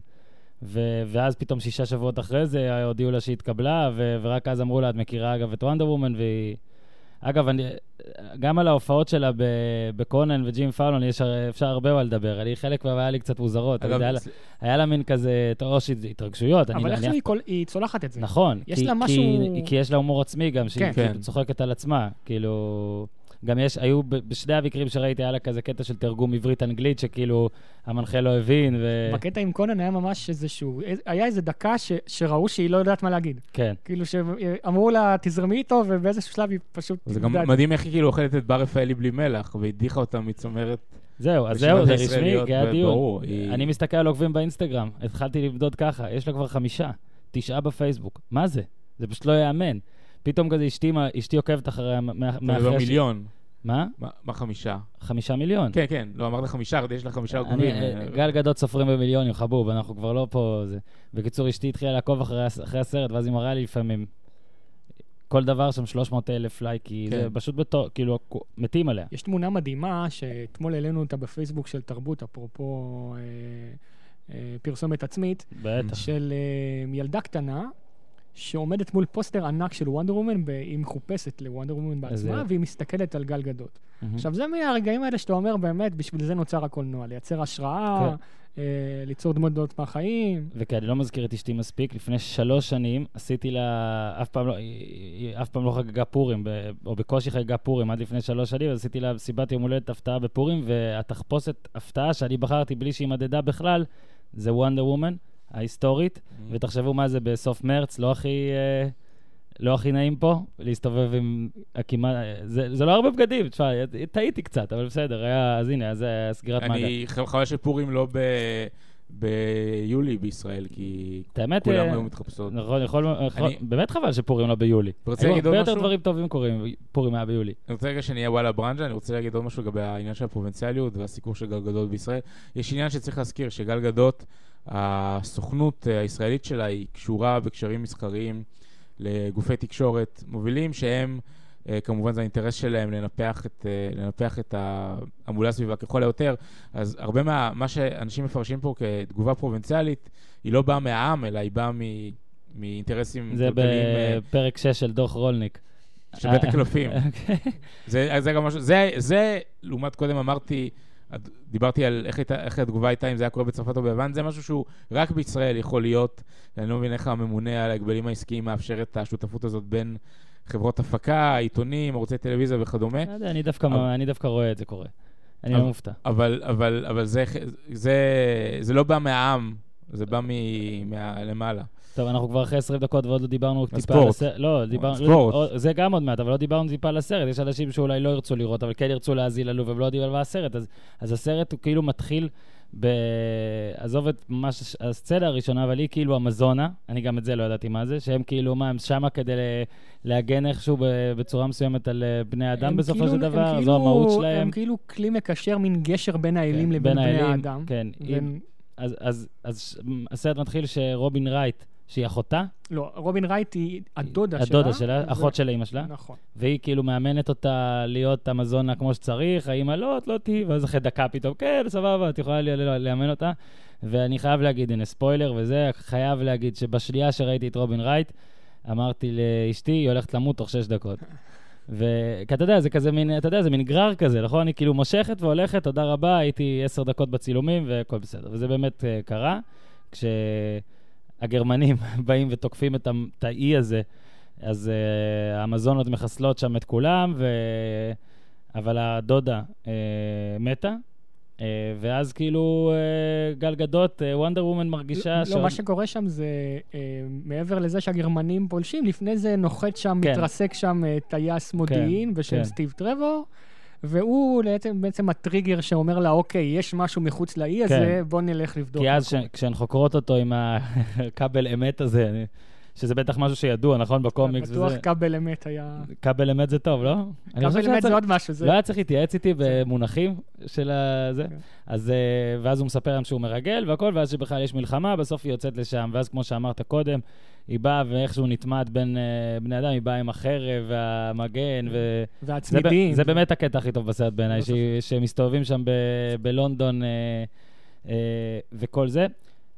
ו- ואז פתאום שישה שבועות אחרי זה הודיעו לה שהיא התקבלה, ו- ורק אז אמרו לה, את מכירה אגב את וונדר וומן, והיא... אגב, אני, גם על ההופעות שלה ב- בקונן וג'ים פאלון יש, הר- אפשר הרבה מה לדבר. אני חלק מהבעיה לי קצת מוזרות. אגב, היה, לה, היה לה מין כזה, או שהתרגשויות. אני- אבל אני איכשהו היא כל- היא צולחת את זה. נכון. יש כי, לה כי, משהו- כי יש לה הומור עצמי גם, שהיא כן. כאילו כן. צוחקת על עצמה. כאילו... גם יש, היו, בשני המקרים שראיתי, היה לה כזה קטע של תרגום עברית-אנגלית, שכאילו המנחה לא הבין, ו... בקטע עם קונן היה ממש איזשהו, היה איזה דקה ש- שראו שהיא לא יודעת מה להגיד. כן. כאילו שאמרו לה, תזרמי איתו, ובאיזשהו שלב היא פשוט... זה גם מדהים איך היא כאילו אוכלת את בר רפאלי בלי מלח, והדיחה אותה מצמרת. זהו, אז זהו, זה רשמי, היה דיון. ברור, היא- אני מסתכל על עוקבים באינסטגרם, התחלתי למדוד ככה, יש לה כבר חמישה, תשעה בפייסבוק. מה זה? זה פשוט לא ייאמן. פתאום כזה אשתי, אשתי עוקבת אחריה מאחרי... מדבר הש- מיליון. מה? מה- חמישה? חמישה מיליון. כן, כן, לא, אמרת חמישה, יש לה חמישה אני, עוקבים. אה, גל גדות סופרים במיליונים, חבוב, אנחנו כבר לא פה... זה. בקיצור, אשתי התחילה לעקוב אחרי, אחרי הסרט, ואז היא מראה לי לפעמים כל דבר שם 300 אלף לייקים, כן. זה פשוט בתור, כאילו, מתים עליה. יש תמונה מדהימה שאתמול העלינו אותה בפייסבוק של תרבות, אפרופו אה, אה, פרסומת עצמית, בטח. של אה, ילדה קטנה שעומדת מול פוסטר ענק של וונדר וומן, היא מחופשת לוונדר וומן בעצמה, והיא מסתכלת על גל גדות. עכשיו, זה מהרגעים האלה שאתה אומר, באמת, בשביל זה נוצר הקולנוע, לייצר השראה, כן. אה, ליצור דמות מהחיים. וכי אני לא מזכיר את אשתי מספיק, לפני שלוש שנים עשיתי לה, אף פעם לא, היא, היא אף פעם לא חגגה פורים, או בקושי חגגה פורים עד לפני שלוש שנים, אז עשיתי לה מסיבת יום הולדת הפתעה בפורים, והתחפושת הפתעה שאני בחרתי בלי שהיא מדדה בכלל, זה וונדר וומן, ההיסטורית, ותחשבו מה זה בסוף מרץ, לא הכי... אה, לא הכי נעים פה, להסתובב עם הכמעט... זה, זה לא הרבה בגדים, תשמע, טעיתי קצת, אבל בסדר, היה, אז הנה, אז היה סגירת מעגל. אני חבל שפורים לא ב- ביולי בישראל, כי האמת, כולם אה, היו מתחפשות. נכון, יכול, יכול, אני- באמת חבל שפורים לא ביולי. רוצה להגיד עוד הרבה יותר משהו? דברים טובים קורים, פורים היה ביולי. אני רוצה רגע שנהיה וואלה ברנז'ה, אני רוצה להגיד עוד משהו לגבי העניין של הפרובינציאליות והסיקור של גל גדות בישראל. יש עניין שצריך להזכיר, שגל גדות, הסוכנות אה, הישראלית שלה היא קשורה בקשרים מסחריים לגופי תקשורת מובילים, שהם, אה, כמובן זה האינטרס שלהם לנפח את, אה, לנפח את ההמולה סביבה ככל היותר. אז הרבה מה מה שאנשים מפרשים פה כתגובה פרובינציאלית, היא לא באה מהעם, אלא היא באה מ... מאינטרסים זה בפרק 6 של דוח רולניק. של בית הקלפים. אוקיי. זה, זה גם משהו, זה, זה, לעומת קודם אמרתי, דיברתי על איך, הייתה, איך התגובה הייתה אם זה היה קורה בצרפת או ביוון, זה משהו שהוא רק בישראל יכול להיות. אני לא מבין איך הממונה על ההגבלים העסקיים מאפשר את השותפות הזאת בין חברות הפקה, עיתונים, ערוצי טלוויזיה וכדומה. לא יודע, אני דווקא- אבל- אני דווקא רואה את זה קורה. אני אבל- לא מופתע. אבל, אבל, אבל זה, זה, זה לא בא מהעם, זה בא מ- מהלמעלה. טוב, אנחנו כבר אחרי 20 דקות ועוד לא דיברנו טיפה. על הסרט. לא, דיברנו... הספורט. לא, זה גם עוד מעט, אבל לא דיברנו טיפה על הסרט. יש אנשים שאולי לא ירצו לראות, אבל כן ירצו להאזין לנו, והם לא יודעים על מה הסרט. אז, אז הסרט הוא כאילו מתחיל ב... עזוב את ממש הסצנה הראשונה, אבל היא כאילו המזונה, אני גם את זה לא ידעתי מה זה, שהם כאילו, מה, הם שמה כדי להגן איכשהו ב- בצורה מסוימת על אה, בני אדם הם בסופו כאילו- של דבר, כאילו- זו המהות שלהם. הם כאילו כלי מקשר, מין גשר בין האלים כן, לבין בין בני האלים, האדם. כן. והם- אז, אז, אז הסרט מתחיל שרובין רייט, שהיא אחותה, לא, רובין רייט היא הדודה שלה. הדודה שלה, ו- אחות של אימא שלה, נכון. והיא כאילו מאמנת אותה להיות המזונה כמו שצריך, האמא לא, את לא תהיי, ואז אחרי דקה פתאום, כן, סבבה, את יכולה לאמן אותה. ואני חייב להגיד, הנה ספוילר וזה, חייב להגיד שבשנייה שראיתי את רובין רייט, אמרתי לאשתי, היא הולכת למות תוך שש דקות. וכי אתה יודע, זה כזה מין, אתה יודע, זה מין גרר כזה, נכון? אני כאילו מושכת והולכת, תודה רבה, הייתי עשר דקות בצילומים והכל בסדר. וזה באמת uh, קרה, כשהגרמנים באים ותוקפים את, האי הזה, אז uh, המזונות מחסלות שם את כולם, ו... אבל הדודה uh, מתה. Uh, ואז כאילו uh, גל גדות, וונדר וומן מרגישה לא, מה שקורה שם זה, אה, מעבר לזה שהגרמנים פולשים, לפני זה נוחת שם, כן. מתרסק שם אה, טייס מודיעין בשם כן. סטיב טרוור, והוא בעצם, בעצם הטריגר שאומר לה, אוקיי, יש משהו מחוץ לאי הזה, כן. בוא נלך לבדוק. כי אז קורה." ש- כשהן חוקרות אותו עם הכבל אמת הזה, אני- שזה בטח משהו שידוע, נכון? בקומיקס בטוח וזה. כבל אמת היה... כבל אמת זה טוב, לא? כבל אמת זה עוד משהו. זה- לא היה צריך להתייעץ איתי במונחים של הזה. כן. אז, אה, ואז הוא מספר להם שהוא מרגל והכל, ואז שבכלל יש מלחמה, בסוף היא יוצאת לשם. ואז כמו שאמרת קודם, היא באה ואיכשהו נטמעת בין אה, בני אדם, היא באה עם החרב והמגן, ו... זה, והצמידים. זה באמת הקטע הכי טוב בסרט בעיניי, לא שהיא- שמסתובבים שם ב, בלונדון אה, אה, וכל זה.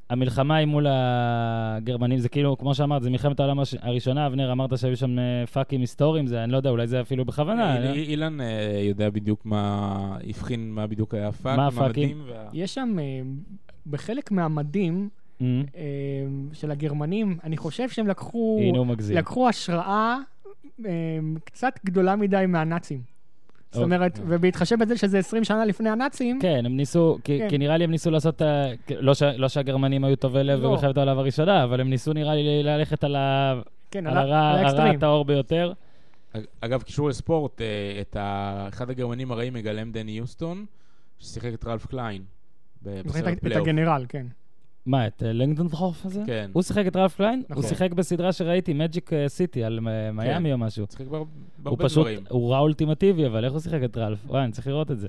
המלחמה היא מול הגרמנים, זה כאילו, כמו שאמרת, זה מלחמת העולם הש- הראשונה, אבנר, אמרת שהיו שם פאקים היסטוריים, זה, אני לא יודע, אולי זה אפילו בכוונה. אי- לא? אי- אילן אה, יודע בדיוק מה, הבחין מה בדיוק היה הפאק, מה הפאקים? וה- יש שם, אה, בחלק מהמדים אה, של הגרמנים, אני חושב שהם לקחו... הנה הוא מגזים. לקחו השראה אה, קצת גדולה מדי מהנאצים. זאת אוקיי. אומרת, ובהתחשב בזה שזה 20 שנה לפני הנאצים, כן, הם ניסו, כי, כן. כי נראה לי הם ניסו לעשות, את ה- לא, ש, לא שהגרמנים היו טובי לב לא. במלחמת העולם הראשונה, אבל הם ניסו נראה לי ללכת על, ה, כן, על על ה- הרע. הטהור ביותר. אגב, קישור לספורט, אה, את ה... אחד הגרמנים הרעים מגלם דני יוסטון, ששיחק את רלף קליין את-. הגנרל, כן. מה, את אה, לודנדורף הזה? כן. הוא שיחק את רלף קליין? הוא נכון. שיחק בסדרה שראיתי, מג'יק סיטי, על אה, מיאמי או משהו. שיחק בהר- הוא בהרבה פשוט, דברים. הוא רע אולטימטיבי, אבל איך הוא שיחק את רלף? וואי, אני צריך לראות את זה.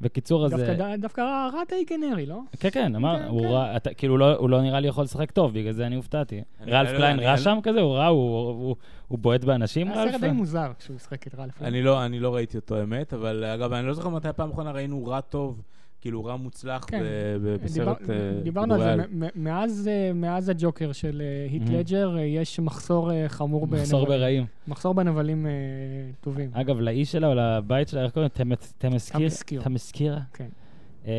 בקיצור, אז... דווקא אה, רע- די גנרי, לא? כן, כן, אמר, כן, הוא כן. רע, כאילו, לא- הוא לא נראה לי יכול לשחק טוב, בגלל זה אני הופתעתי. רלף קליין רע שם כזה? הוא רע? הוא- הוא- הוא בועט באנשים, היה רלף? סרט די מוזר כשהוא משחק את רלף. אני לא, אני לא ראיתי אותו אמת, אבל אגב, אני לא זוכר מתי הפעם האחרונה ראינו רע טוב, כאילו רע מוצלח כן. ב- ב- בסרט דיבר- אה, דיברנו על זה. מ- מאז, אה, מאז הג'וקר של אה, היט Mhm. לג'ר, אה, יש מחסור אה, חמור מחסור בנבלים. ברעים. מחסור בנבלים אה, טובים. אגב, לאיש שלה או לבית שלה, איך קוראים? תמס- תמסקיר? תמסקיר. תמסקירה? כן. אה,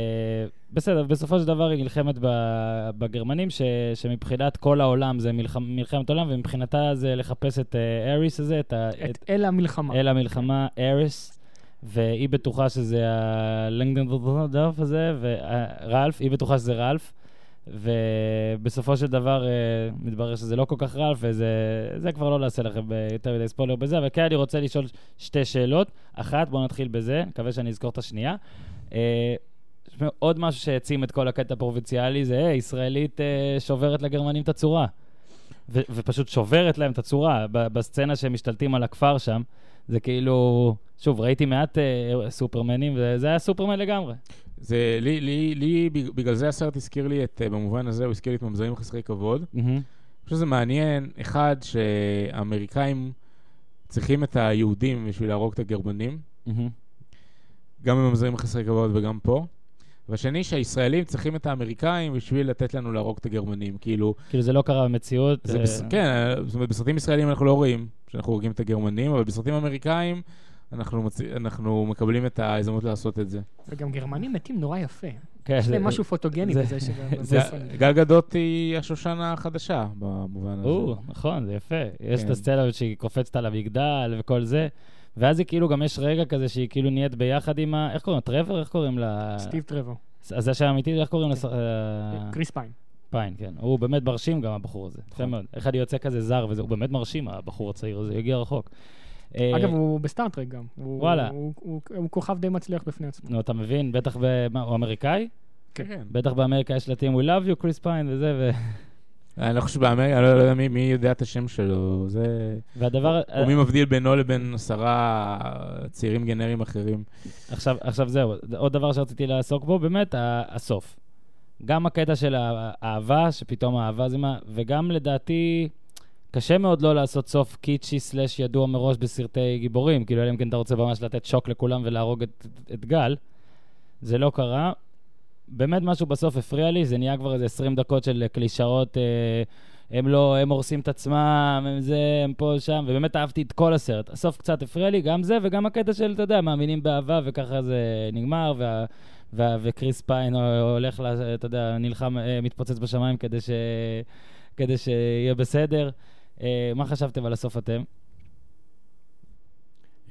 בסדר, בסופו של דבר היא נלחמת ב- בגרמנים, ש- שמבחינת כל העולם זה מלח- מלחמת עולם, ומבחינתה זה לחפש את אה, אריס הזה, את את את אל המלחמה. אל המלחמה, אריס, והיא בטוחה שזה הלנגדנדורף הזה, ורלף, היא בטוחה שזה רלף, ובסופו של דבר אה, מתברר שזה לא כל כך רלף, וזה זה כבר לא נעשה לכם אה, יותר מדי ספוילר בזה, אבל כן אני רוצה לשאול שתי שאלות. אחת, בואו נתחיל בזה, מקווה שאני אזכור את השנייה. אה, עוד משהו שהעצים את כל הקטע הפרובינציאלי זה, ישראלית שוברת לגרמנים את הצורה. ופשוט שוברת להם את הצורה. בסצנה שהם משתלטים על הכפר שם, זה כאילו... שוב, ראיתי מעט אה, סופרמנים, וזה היה סופרמן לגמרי. זה, לי, לי, לי, בג- בגלל זה הסרט הזכיר לי את, אה, במובן הזה, הוא הזכיר לי את ממזרים חסרי כבוד. אני חושב שזה מעניין, אחד, שהאמריקאים צריכים את היהודים בשביל להרוג את הגרמנים, מהמם. גם בממזרים חסרי כבוד וגם פה. והשני, שהישראלים צריכים את האמריקאים בשביל לתת לנו להרוג את הגרמנים. כאילו, כאילו זה לא קרה במציאות. זה אה, בס... כן, זאת אומרת, בסרטים ישראלים אנחנו לא רואים שאנחנו הורגים את הגרמנים, אבל בסרטים אמריקאים אנחנו, מצ... אנחנו מקבלים את ההזדמנות לעשות את זה. וגם גרמנים מתים נורא יפה. כן, יש להם משהו פוטוגני זה- בזה שזה... זה- גל גדות היא השושנה החדשה במובן הזה. או, נכון, זה יפה. יש את כן. הסצנה שהיא קופצת על המגדל וכל זה, ואז היא כאילו, גם יש רגע כזה שהיא כאילו נהיית ביחד עם ה... איך קוראים לה? טרוור? איך קוראים לה? סטיב טרוור. אז זה שם אמיתי, איך קוראים כן. לס... אה, קריס פיין. פיין, כן. הוא באמת מרשים גם, הבחור הזה. יפה נכון. מאוד. אחד יוצא כזה זר וזה, הוא באמת מרשים, הבחור הצעיר הזה, יגיע רחוק. אה, אגב, הוא בסטאר-טרק גם. וואלה. הוא- כוכב די מצליח בפני עצמו. נו, אתה מבין, בטח ב... מה, הוא אמריקאי? כן. כן. בטח באמריקה יש שלטים We love you, קריס פיין וזה, ו... אני לא חושב באמריקה, אני לא יודע מי, יודע את השם שלו. זה... והדבר... או מי מבדיל בינו לבין עשרה צעירים גנריים אחרים. עכשיו, עכשיו זהו, עוד דבר שרציתי לעסוק בו, באמת, הסוף. גם הקטע של האהבה, שפתאום האהבה זה מה, וגם לדעתי, קשה מאוד לא לעשות סוף קיצ'י סלאש ידוע מראש בסרטי גיבורים, כאילו, אלא אם כן אתה רוצה ממש לתת שוק לכולם ולהרוג את, את גל. זה לא קרה. באמת משהו בסוף הפריע לי, זה נהיה כבר איזה 20 דקות של קלישאות, אה, הם לא, הם הורסים את עצמם, הם זה, הם פה, שם, ובאמת אהבתי את כל הסרט. הסוף קצת הפריע לי, גם זה וגם הקטע של, אתה יודע, מאמינים באהבה וככה זה נגמר, וה, וה, וקריס פיין הולך, לה, אתה יודע, נלחם, אה, מתפוצץ בשמיים כדי, ש, כדי שיהיה בסדר. אה, מה חשבתם על הסוף אתם?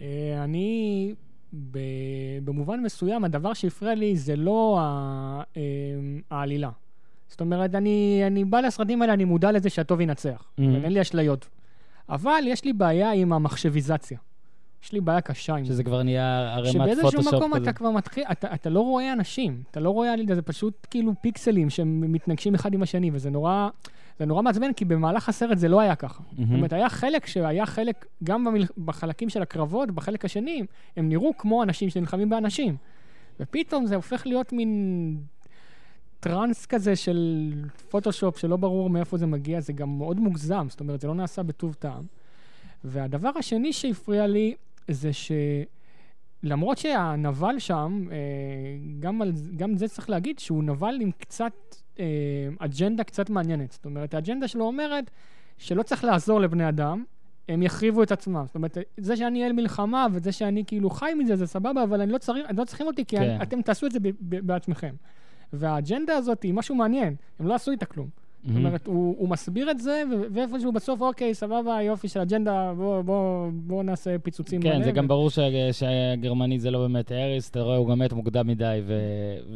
אה, אני, במובן מסוים, הדבר שהפריע לי זה לא אה, העלילה. זאת אומרת, אני, אני בא לסרטים האלה, אני מודע לזה שהטוב ינצח. Mhm. אין לי אשליות. אבל יש לי בעיה עם המחשביזציה. יש לי בעיה קשה עם זה. שזה כבר נהיה ערימת שבאיזשהו פוטושופ מקום כזה. אתה כבר מתחיל, אתה, אתה לא רואה אנשים, אתה לא רואה, זה פשוט כאילו פיקסלים שהם מתנגשים אחד עם השני, וזה נורא, זה נורא מעצבן, כי במהלך הסרט זה לא היה ככה. זאת מהמם. אומרת, היה חלק שהיה חלק, גם במל... בחלקים של הקרבות, בחלק השני, הם נראו כמו אנשים שנלחמים באנשים. ופתאום זה הופך להיות מין טראנס כזה של פוטושופ, שלא ברור מאיפה זה מגיע, זה גם מאוד מוגזם, זאת אומרת, זה לא נעשה בטוב טעם. והדבר השני שהפריע לי, זה שלמרות שהנבל שם, אה, גם, על, גם זה צריך להגיד שהוא נבל עם קצת אג'נדה קצת מעניינת. זאת אומרת, האג'נדה שלו אומרת שלא צריך לעזור לבני אדם, הם יחריבו את עצמם. זאת אומרת, זה שאני אל מלחמה וזה שאני כאילו חי מזה, זה סבבה, אבל אני לא צריך, אני לא צריכים אותי, כי כן. כן. אתם תעשו את זה ב- ב- בעצמכם. והאג'נדה הזאת היא משהו מעניין, הם לא עשו איתה כלום. זאת מהמם. אומרת, הוא, הוא מסביר את זה, ואיפשהו בסוף, אוקיי, סבבה, יופי של אג'נדה, בואו בוא, בוא נעשה פיצוצים כן, זה גם ברור ש- שהגרמני זה לא באמת האריס, אתה רואה, הוא גם מת מוקדם מדי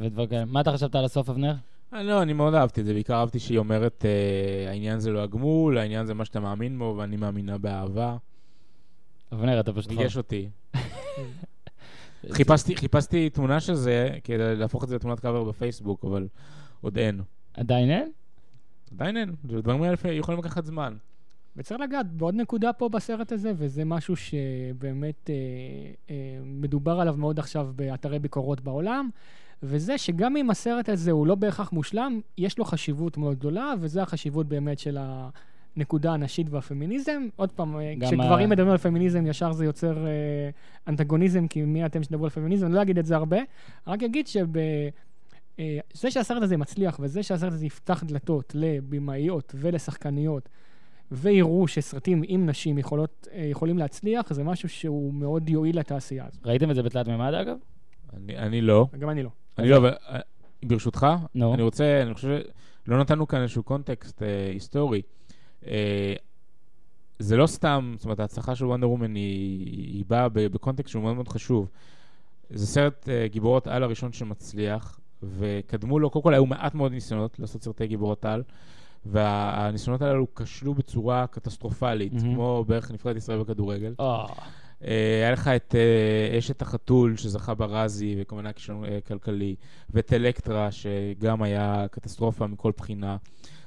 ודברים כאלה. מה אתה חשבת על הסוף, אבנר? אה, לא, אני מאוד אהבתי את זה, בעיקר אהבתי שהיא אומרת, אה, העניין זה לא הגמול, העניין זה מה שאתה מאמין בו, ואני מאמינה באהבה. אבנר, אתה פשוט... ריגש אותי. חיפשתי, חיפשתי תמונה של זה כדי להפוך את זה לתמונת קאבר בפייסבוק, אבל עוד אין. עדיין אין? עדיין אין, דברים האלה יכולים לקחת זמן. וצריך לגעת בעוד נקודה פה בסרט הזה, וזה משהו שבאמת אה, אה, מדובר עליו מאוד עכשיו באתרי ביקורות בעולם, וזה שגם אם הסרט הזה הוא לא בהכרח מושלם, יש לו חשיבות מאוד גדולה, וזו החשיבות באמת של הנקודה הנשית והפמיניזם. עוד פעם, אה, כשגברים ה- מדברים על פמיניזם, ישר זה יוצר אה, אנטגוניזם, כי מי אתם שתדברו על פמיניזם? אני לא אגיד את זה הרבה, רק אגיד שב... אה, זה שהסרט הזה מצליח, וזה שהסרט הזה יפתח דלתות לבמאיות ולשחקניות, ויראו שסרטים עם נשים יכולות, אה, יכולים להצליח, זה משהו שהוא מאוד יועיל לתעשייה הזאת. ראיתם את זה בתלת מימד, אגב? אני, אני לא. גם אני לא. אני לא, אבל אה, ברשותך, נו. אני רוצה, אני חושב, לא נתנו כאן איזשהו קונטקסט אה, היסטורי. אה, זה לא סתם, זאת אומרת, ההצלחה של וונדר וומן היא, היא באה בקונטקסט שהוא מאוד מאוד חשוב. זה סרט אה, גיבורות על הראשון שמצליח, וקדמו לו, קודם כל היו מעט מאוד ניסיונות לעשות סרטי גיבורות על, והניסיונות הללו כשלו בצורה קטסטרופלית, מהמם. כמו בערך נבחרת ישראל בכדורגל. אה, היה לך את אה, אשת החתול שזכה ברזי וכמובן היה כישלון אה, כלכלי, ואת אלקטרה שגם היה קטסטרופה מכל בחינה,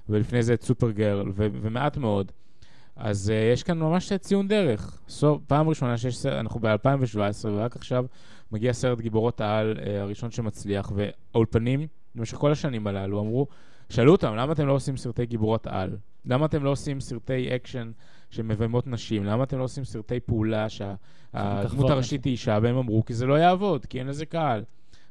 ולפני זה את סופרגרל, ו- ומעט מאוד. אז אה, יש כאן ממש ציון דרך. סוף, פעם ראשונה שיש סרט, אנחנו ב-2017, ורק עכשיו מגיע סרט גיבורות העל אה, הראשון שמצליח, והאולפנים, במשך כל השנים הללו, אמרו, שאלו אותם, למה אתם לא עושים סרטי גיבורות על? למה אתם לא עושים סרטי אקשן שמביימות נשים? למה אתם לא עושים סרטי פעולה שהדמות הראשית היא אישה? והם אמרו, כי זה לא יעבוד, כי אין לזה קהל.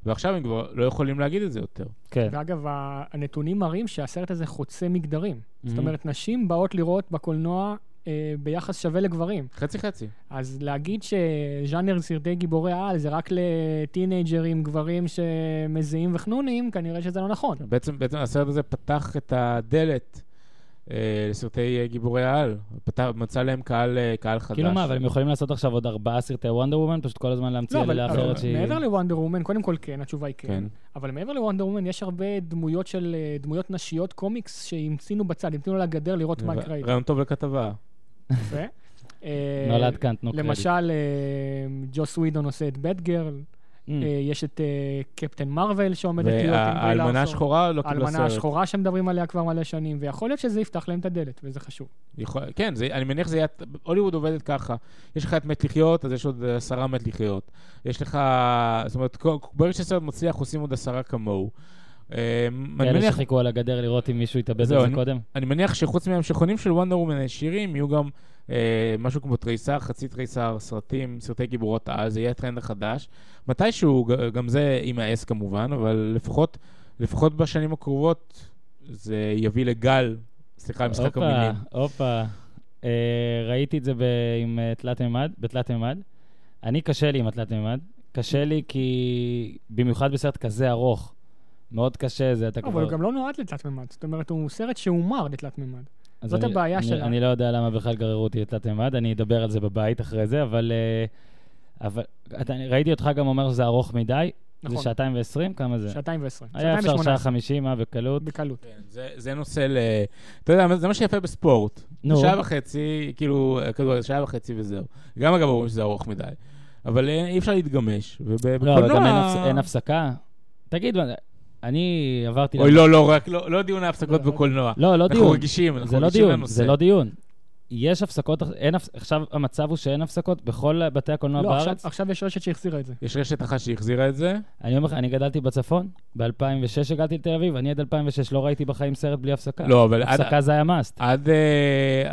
ועכשיו הם כבר לא יכולים להגיד את זה יותר. כן. ואגב, הנתונים מראים שהסרט הזה חוצה מגדרים. זאת Mhm. אומרת, נשים באות לראות בקולנוע אה, ביחס שווה לגברים. חצי חצי. אז להגיד שז'אנר סרטי גיבורי העל זה רק לטינג'רים, גברים שמזיעים וחנונים, כנראה שזה לא נכון. בעצם, בעצם הסרט הזה פתח את הדלת לסרטי אה, גיבורי העל. מצא להם קהל, אה, קהל חדש. כאילו מה, אבל הם יכולים לעשות עכשיו עוד ארבעה סרטי וונדר וומן, פשוט כל הזמן להמציא לא, עלילה אחרת שהיא... מעבר לוונדר וומן, קודם כל כן, התשובה היא כן. כן. אבל מעבר לוונדר וומן, יש הרבה דמויות של, אה, דמויות נשיות קומיקס שהמצינו בצד, המצינו על הגדר לראות מה יקרה. רעיון טוב לכתבה. יפה. אה, נולד כאן, תנו קרדיט. למשל, אה, ג'וס ווידון עושה את בט גרל, Mm. אה, יש את אה, קפטן מרוויל שעומדת להיות עם ברי והאלמנה לארסון. השחורה לא קיבלה סרט. האלמנה השחורה שמדברים עליה כבר מלא שנים, ויכול להיות שזה יפתח להם את הדלת, וזה חשוב. יכול, כן, זה, אני מניח שזה יהיה... הוליווד עובדת ככה. יש לך את מת לחיות, אז יש עוד עשרה מת לחיות. יש לך... זאת אומרת, ברגע שסרט מצליח, עושים עוד עשרה כמוהו. אה, אני כאלה מניח, שחיכו על הגדר לראות אם מישהו התאבד זהו, על זה אני- קודם. אני מניח שחוץ מהמשכונים של וונדר וומן הישירים, יהיו גם אה, משהו כמו תריסר, חצי תריסר, סרטים, סרטי גיבורות על, זה יהיה הטרנד החדש. מתישהו, גם זה יימאס כמובן, אבל לפחות, לפחות בשנים הקרובות זה יביא לגל, סליחה על משחק הופה, המילים. הופה. אה, ראיתי את זה ב- עם אה, תלת מימד, בתלת מימד. אני קשה לי עם התלת מימד. קשה לי כי במיוחד בסרט כזה ארוך. מאוד קשה זה, אתה כבר... אבל הוא גם לא נועד לתלת מימד, זאת אומרת, הוא סרט שהומר לתלת מימד. זאת אני- הבעיה שלה. אני לא יודע למה בכלל גררו אותי לתלת מימד, אני אדבר על זה בבית אחרי זה, אבל... אה, אבל אתה, ראיתי אותך גם אומר שזה ארוך מדי. זה נכון. שעתיים ועשרים? כמה זה? שעתיים ועשרים. היה אפשר שעה. חמישים, אה, בקלות. בקלות. כן, זה, זה נושא ל... אתה יודע, זה מה שיפה בספורט. נו. שעה וחצי, כאילו, כדורגל, שעה וחצי וזהו. גם אגב אומרים שזה ארוך מדי. אבל אה, אי אפשר להתגמש. ובקולנוע... לא, אבל גם אין הפס- אין הפסקה. תגיד, אני עברתי... אוי, לא, לא, רק, לא, לא דיון ההפסקות לא, בקולנוע. לא, לא אנחנו דיון. רגישים, אנחנו זה לא רגישים דיון, לנושא. זה לא דיון. יש הפסקות, אין, עכשיו המצב הוא שאין הפסקות בכל בתי הקולנוע לא, עכשיו- בארץ. עכשיו יש רשת שהחזירה את זה. יש רשת אחת שהחזירה את זה. אני אומר לך, אני גדלתי בצפון, ב-2006 הגעתי לתל אביב, אני עד 2006 לא ראיתי בחיים סרט בלי הפסקה. לא, אבל עד- הפסקה זה היה מאסט. עד, אה,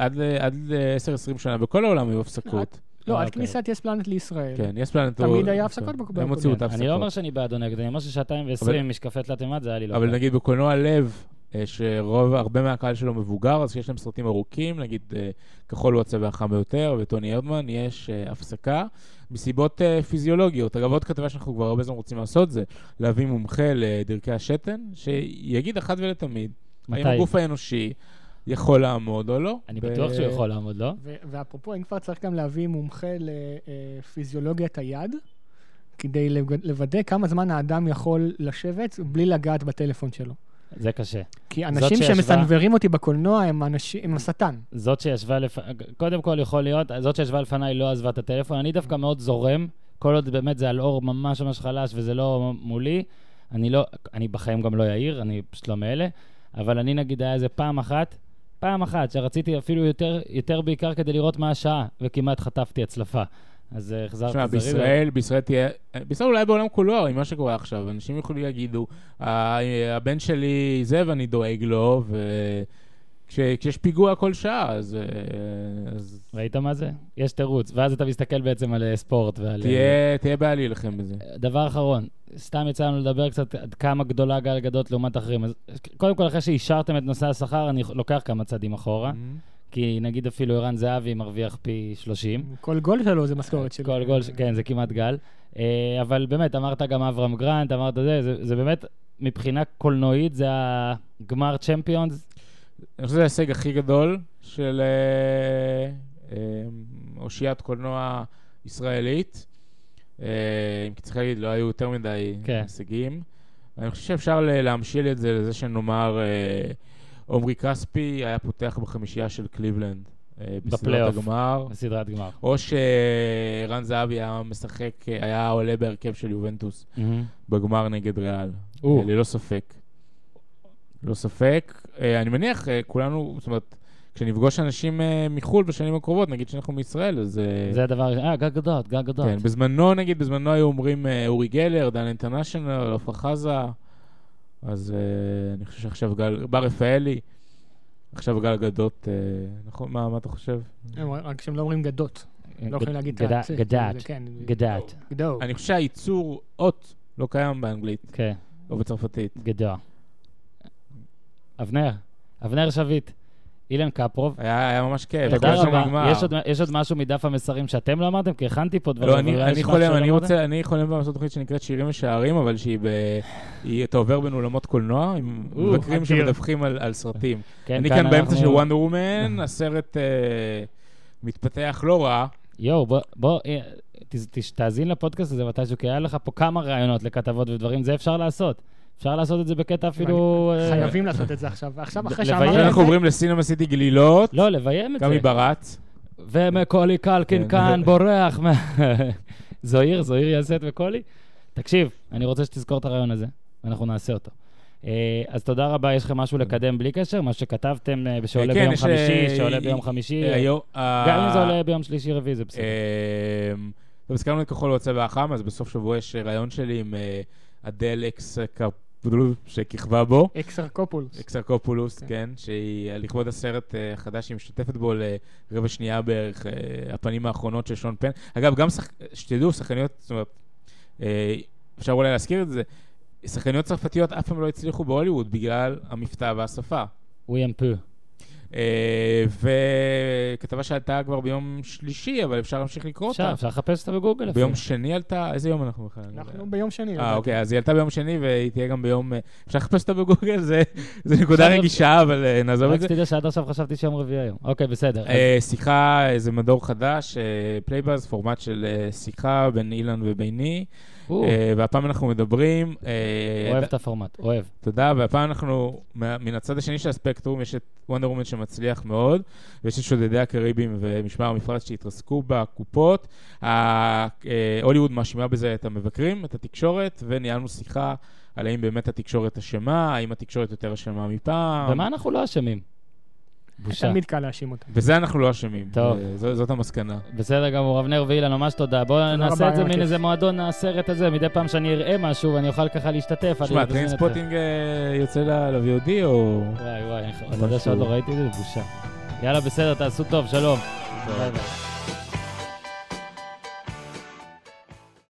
עד, אה, עד אה, 10-20 שנה, בכל העולם היו הפסקות. לא, אה, עד אוקיי. כניסת יס פלנט לישראל. כן, יש פלנט... תמיד היה הפסקות. בקולנוע. הם הוציאו את אני ההפסקות. לא אומר שאני בעד או נגד, אני אומר ששעתיים ועשרים משקפי תלת מימד זה היה לי לא אבל. נגיד בקולנוע לב, אה, שרוב, הרבה מהקהל שלו מבוגר, אז שיש להם סרטים ארוכים, נגיד אה, כחול הוא הצבע החם ביותר, וטוני ארדמן, יש הפסקה מסיבות פיזיולוגיות. אגב, עוד כתבה שאנחנו כבר הרבה זמן רוצים לעשות זה להביא מומחה לדרכי השתן, שיגיד אחת ולתמיד, האם? הגוף האנושי יכול לעמוד או לא. אני בטוח שהוא יכול לעמוד, לא? ואפרופו, אם כבר צריך גם להביא מומחה לפיזיולוגיית היד, כדי לווד- לוודא כמה זמן האדם יכול לשבת בלי לגעת בטלפון שלו. זה קשה. כי אנשים שישבה- שמסנוורים אותי בקולנוע הם אנשים, הם השטן. זאת שישבה לפ... קודם כל יכול להיות, זאת שישבה לפניי לא עזבה את הטלפון, אני דווקא מאוד זורם, כל עוד באמת זה על אור ממש ממש חלש וזה לא מולי, אני לא, אני בחיים גם לא יאיר, אני פשוט לא מאלה, אבל אני נגיד היה איזה פעם אחת, פעם אחת שרציתי אפילו יותר, יותר בעיקר כדי לראות מה השעה, וכמעט חטפתי הצלפה. אז אה, החזרתי תשמע, זריז. בישראל, בישראל תהיה, בישראל אולי בעולם כולו, עם מה שקורה עכשיו, אנשים יכולים להגידו, "ה- הבן שלי זה ואני דואג לו, וכשיש פיגוע כל שעה, אז, אה, אז ראית מה זה? יש תירוץ, ואז אתה מסתכל בעצם על אה, ספורט ועל... אה, תהיה, תהיה בעיה להילחם בזה. דבר אחרון, סתם יצא לנו לדבר קצת עד כמה גדולה גל גדות לעומת אחרים. אז קודם כל, אחרי שאישרתם את נושא השכר, אני לוקח כמה צעדים אחורה, כי נגיד אפילו ערן זהבי מרוויח פי 30. כל גול שלו זה משכורת שלו. כל גול, כן, זה כמעט גל. אבל באמת, אמרת גם אברהם גרנט, אמרת זה, זה, זה באמת, מבחינה קולנועית, זה הגמר צ'מפיונס. אני חושב שזה ההישג הכי גדול של אה, אה, אושיית קולנוע ישראלית. אה, אם כי צריך להגיד, לא היו יותר מדי כן. הישגים. אני חושב שאפשר להמשיל את זה לזה שנאמר, עמרי כספי היה פותח בחמישייה של קליבלנד. בסדרת. הגמר. בסדרת גמר. או שערן זהבי היה משחק, היה עולה בהרכב של יובנטוס בגמר נגד ריאל. ללא ספק. ללא ספק. אה, אני מניח, אה, כולנו, זאת אומרת, כשנפגוש אנשים אה, מחו"ל בשנים הקרובות, נגיד שאנחנו מישראל, אז... זה הדבר, אה, גל גדות, גל גדות. כן, בזמנו, נגיד, בזמנו היו אומרים אורי גלר, דן אינטרנשיונל, עפרה חזה, אז אני חושב שעכשיו גל, בר רפאלי, עכשיו גל גדות, נכון? מה, מה אתה חושב? רק שהם לא אומרים גדות. לא יכולים להגיד את ה- זה, גדת, כן. גדת, גדו. אני חושב שהייצור אות לא קיים באנגלית, כן, או בצרפתית. גדוע. אבנר, אבנר שביט, אילן קפרוב. היה, היה ממש כיף. תודה רבה. יש עוד, יש עוד משהו מדף המסרים שאתם לא אמרתם? כי הכנתי פה דברים. לא, אני, אני חולם, אני אמרתם? רוצה, אני חולם לעשות תוכנית שנקראת שירים ושערים, אבל שהיא ב... היא, אתה עובר בין אולמות קולנוע, עם מבקרים. שמדווחים על, על סרטים. כן, אני כאן באמצע של אנחנו- וונדר וומן, הסרט אה, מתפתח לא רע. יואו, בוא, בוא, אה, ת, ת, תאזין לפודקאסט הזה מתישהו, כי היה לך פה כמה רעיונות לכתבות ודברים, זה אפשר לעשות. אפשר לעשות את זה בקטע אפילו... אה, חייבים לעשות את זה עכשיו. ועכשיו, אחרי כן, את אנחנו זה, עוברים לסינמה סיטי גלילות, לא, לביים את גם זה. מברץ. ומקולי קלקין כן. כאן בורח. זוהיר, זוהיר יעשה את מקולי? תקשיב, אני רוצה שתזכור את הרעיון הזה, ואנחנו נעשה אותו. אה, אז תודה רבה, יש לכם משהו לקדם בלי קשר? מה שכתבתם אה, שעולה כן, ביום יש, חמישי, שעולה ביום חמישי, גם אם זה עולה ביום שלישי רביעי, זה בסדר. טוב, הזכרנו את כחול הוא הצבע החם, אז בסוף שבוע יש ראיון שלי עם אדל אקס שכיכבה בו. אקסרקופולוס. אקסרקופולוס, כן. כן, שהיא לכבוד הסרט אה, החדש שהיא משתתפת בו לרבע שנייה בערך, אה, הפנים האחרונות של שון פן. אגב, גם, שח... שתדעו, שחקניות, זאת אומרת, אה, אפשר אולי להזכיר את זה, שחקניות צרפתיות אף פעם לא הצליחו בהוליווד בגלל המבטא והשפה. אם פו. אה, וכתבה שעלתה כבר ביום שלישי, אבל אפשר להמשיך לקרוא אפשר, אותה. אפשר לחפש אותה בגוגל. ביום. שני עלתה, איזה יום אנחנו בכלל? אנחנו ביום שני. אה. אוקיי, אז היא עלתה ביום שני והיא תהיה גם ביום... אה, אפשר לחפש אותה בגוגל, זה זה נקודה אפשר- רגישה, אבל אה, נעזוב את רק זה. שתדע שעד עכשיו חשבתי שיום רביעי היום. אוקיי, בסדר. אה, שיחה, איזה מדור חדש, פלייבאז, פורמט של שיחה בין אילן וביני, אה, והפעם אנחנו מדברים... אה, אוהב את הפורמט, אוהב. תודה, והפעם אנחנו, מן הצד השני של הספקטרום, יש את וונדר וומן שמצליח מאוד, ויש את שודדי הקריבים ומשמר המפרץ שהתרסקו בקופות. אה, הוליווד מאשימה בזה את המבקרים, את התקשורת, וניהלנו שיחה על האם באמת התקשורת אשמה, האם התקשורת יותר אשמה מפעם. במה אנחנו לא אשמים? בושה. תמיד קל להאשים אותם. בזה אנחנו לא אשמים. טוב. אה, זו- זאת המסקנה. בסדר גמור, אבנר ואילן, ממש תודה. בואו נעשה את זה מין. איזה מועדון הסרט הזה, מדי פעם שאני אראה משהו ואני אוכל ככה להשתתף. תשמע. טריינספוטינג אה, יוצא ל-VOD או... וואי וואי, אתה. יודע שעוד לא ראיתי את זה? בושה. יאללה, בסדר, תעשו טוב, שלום. ביי ביי.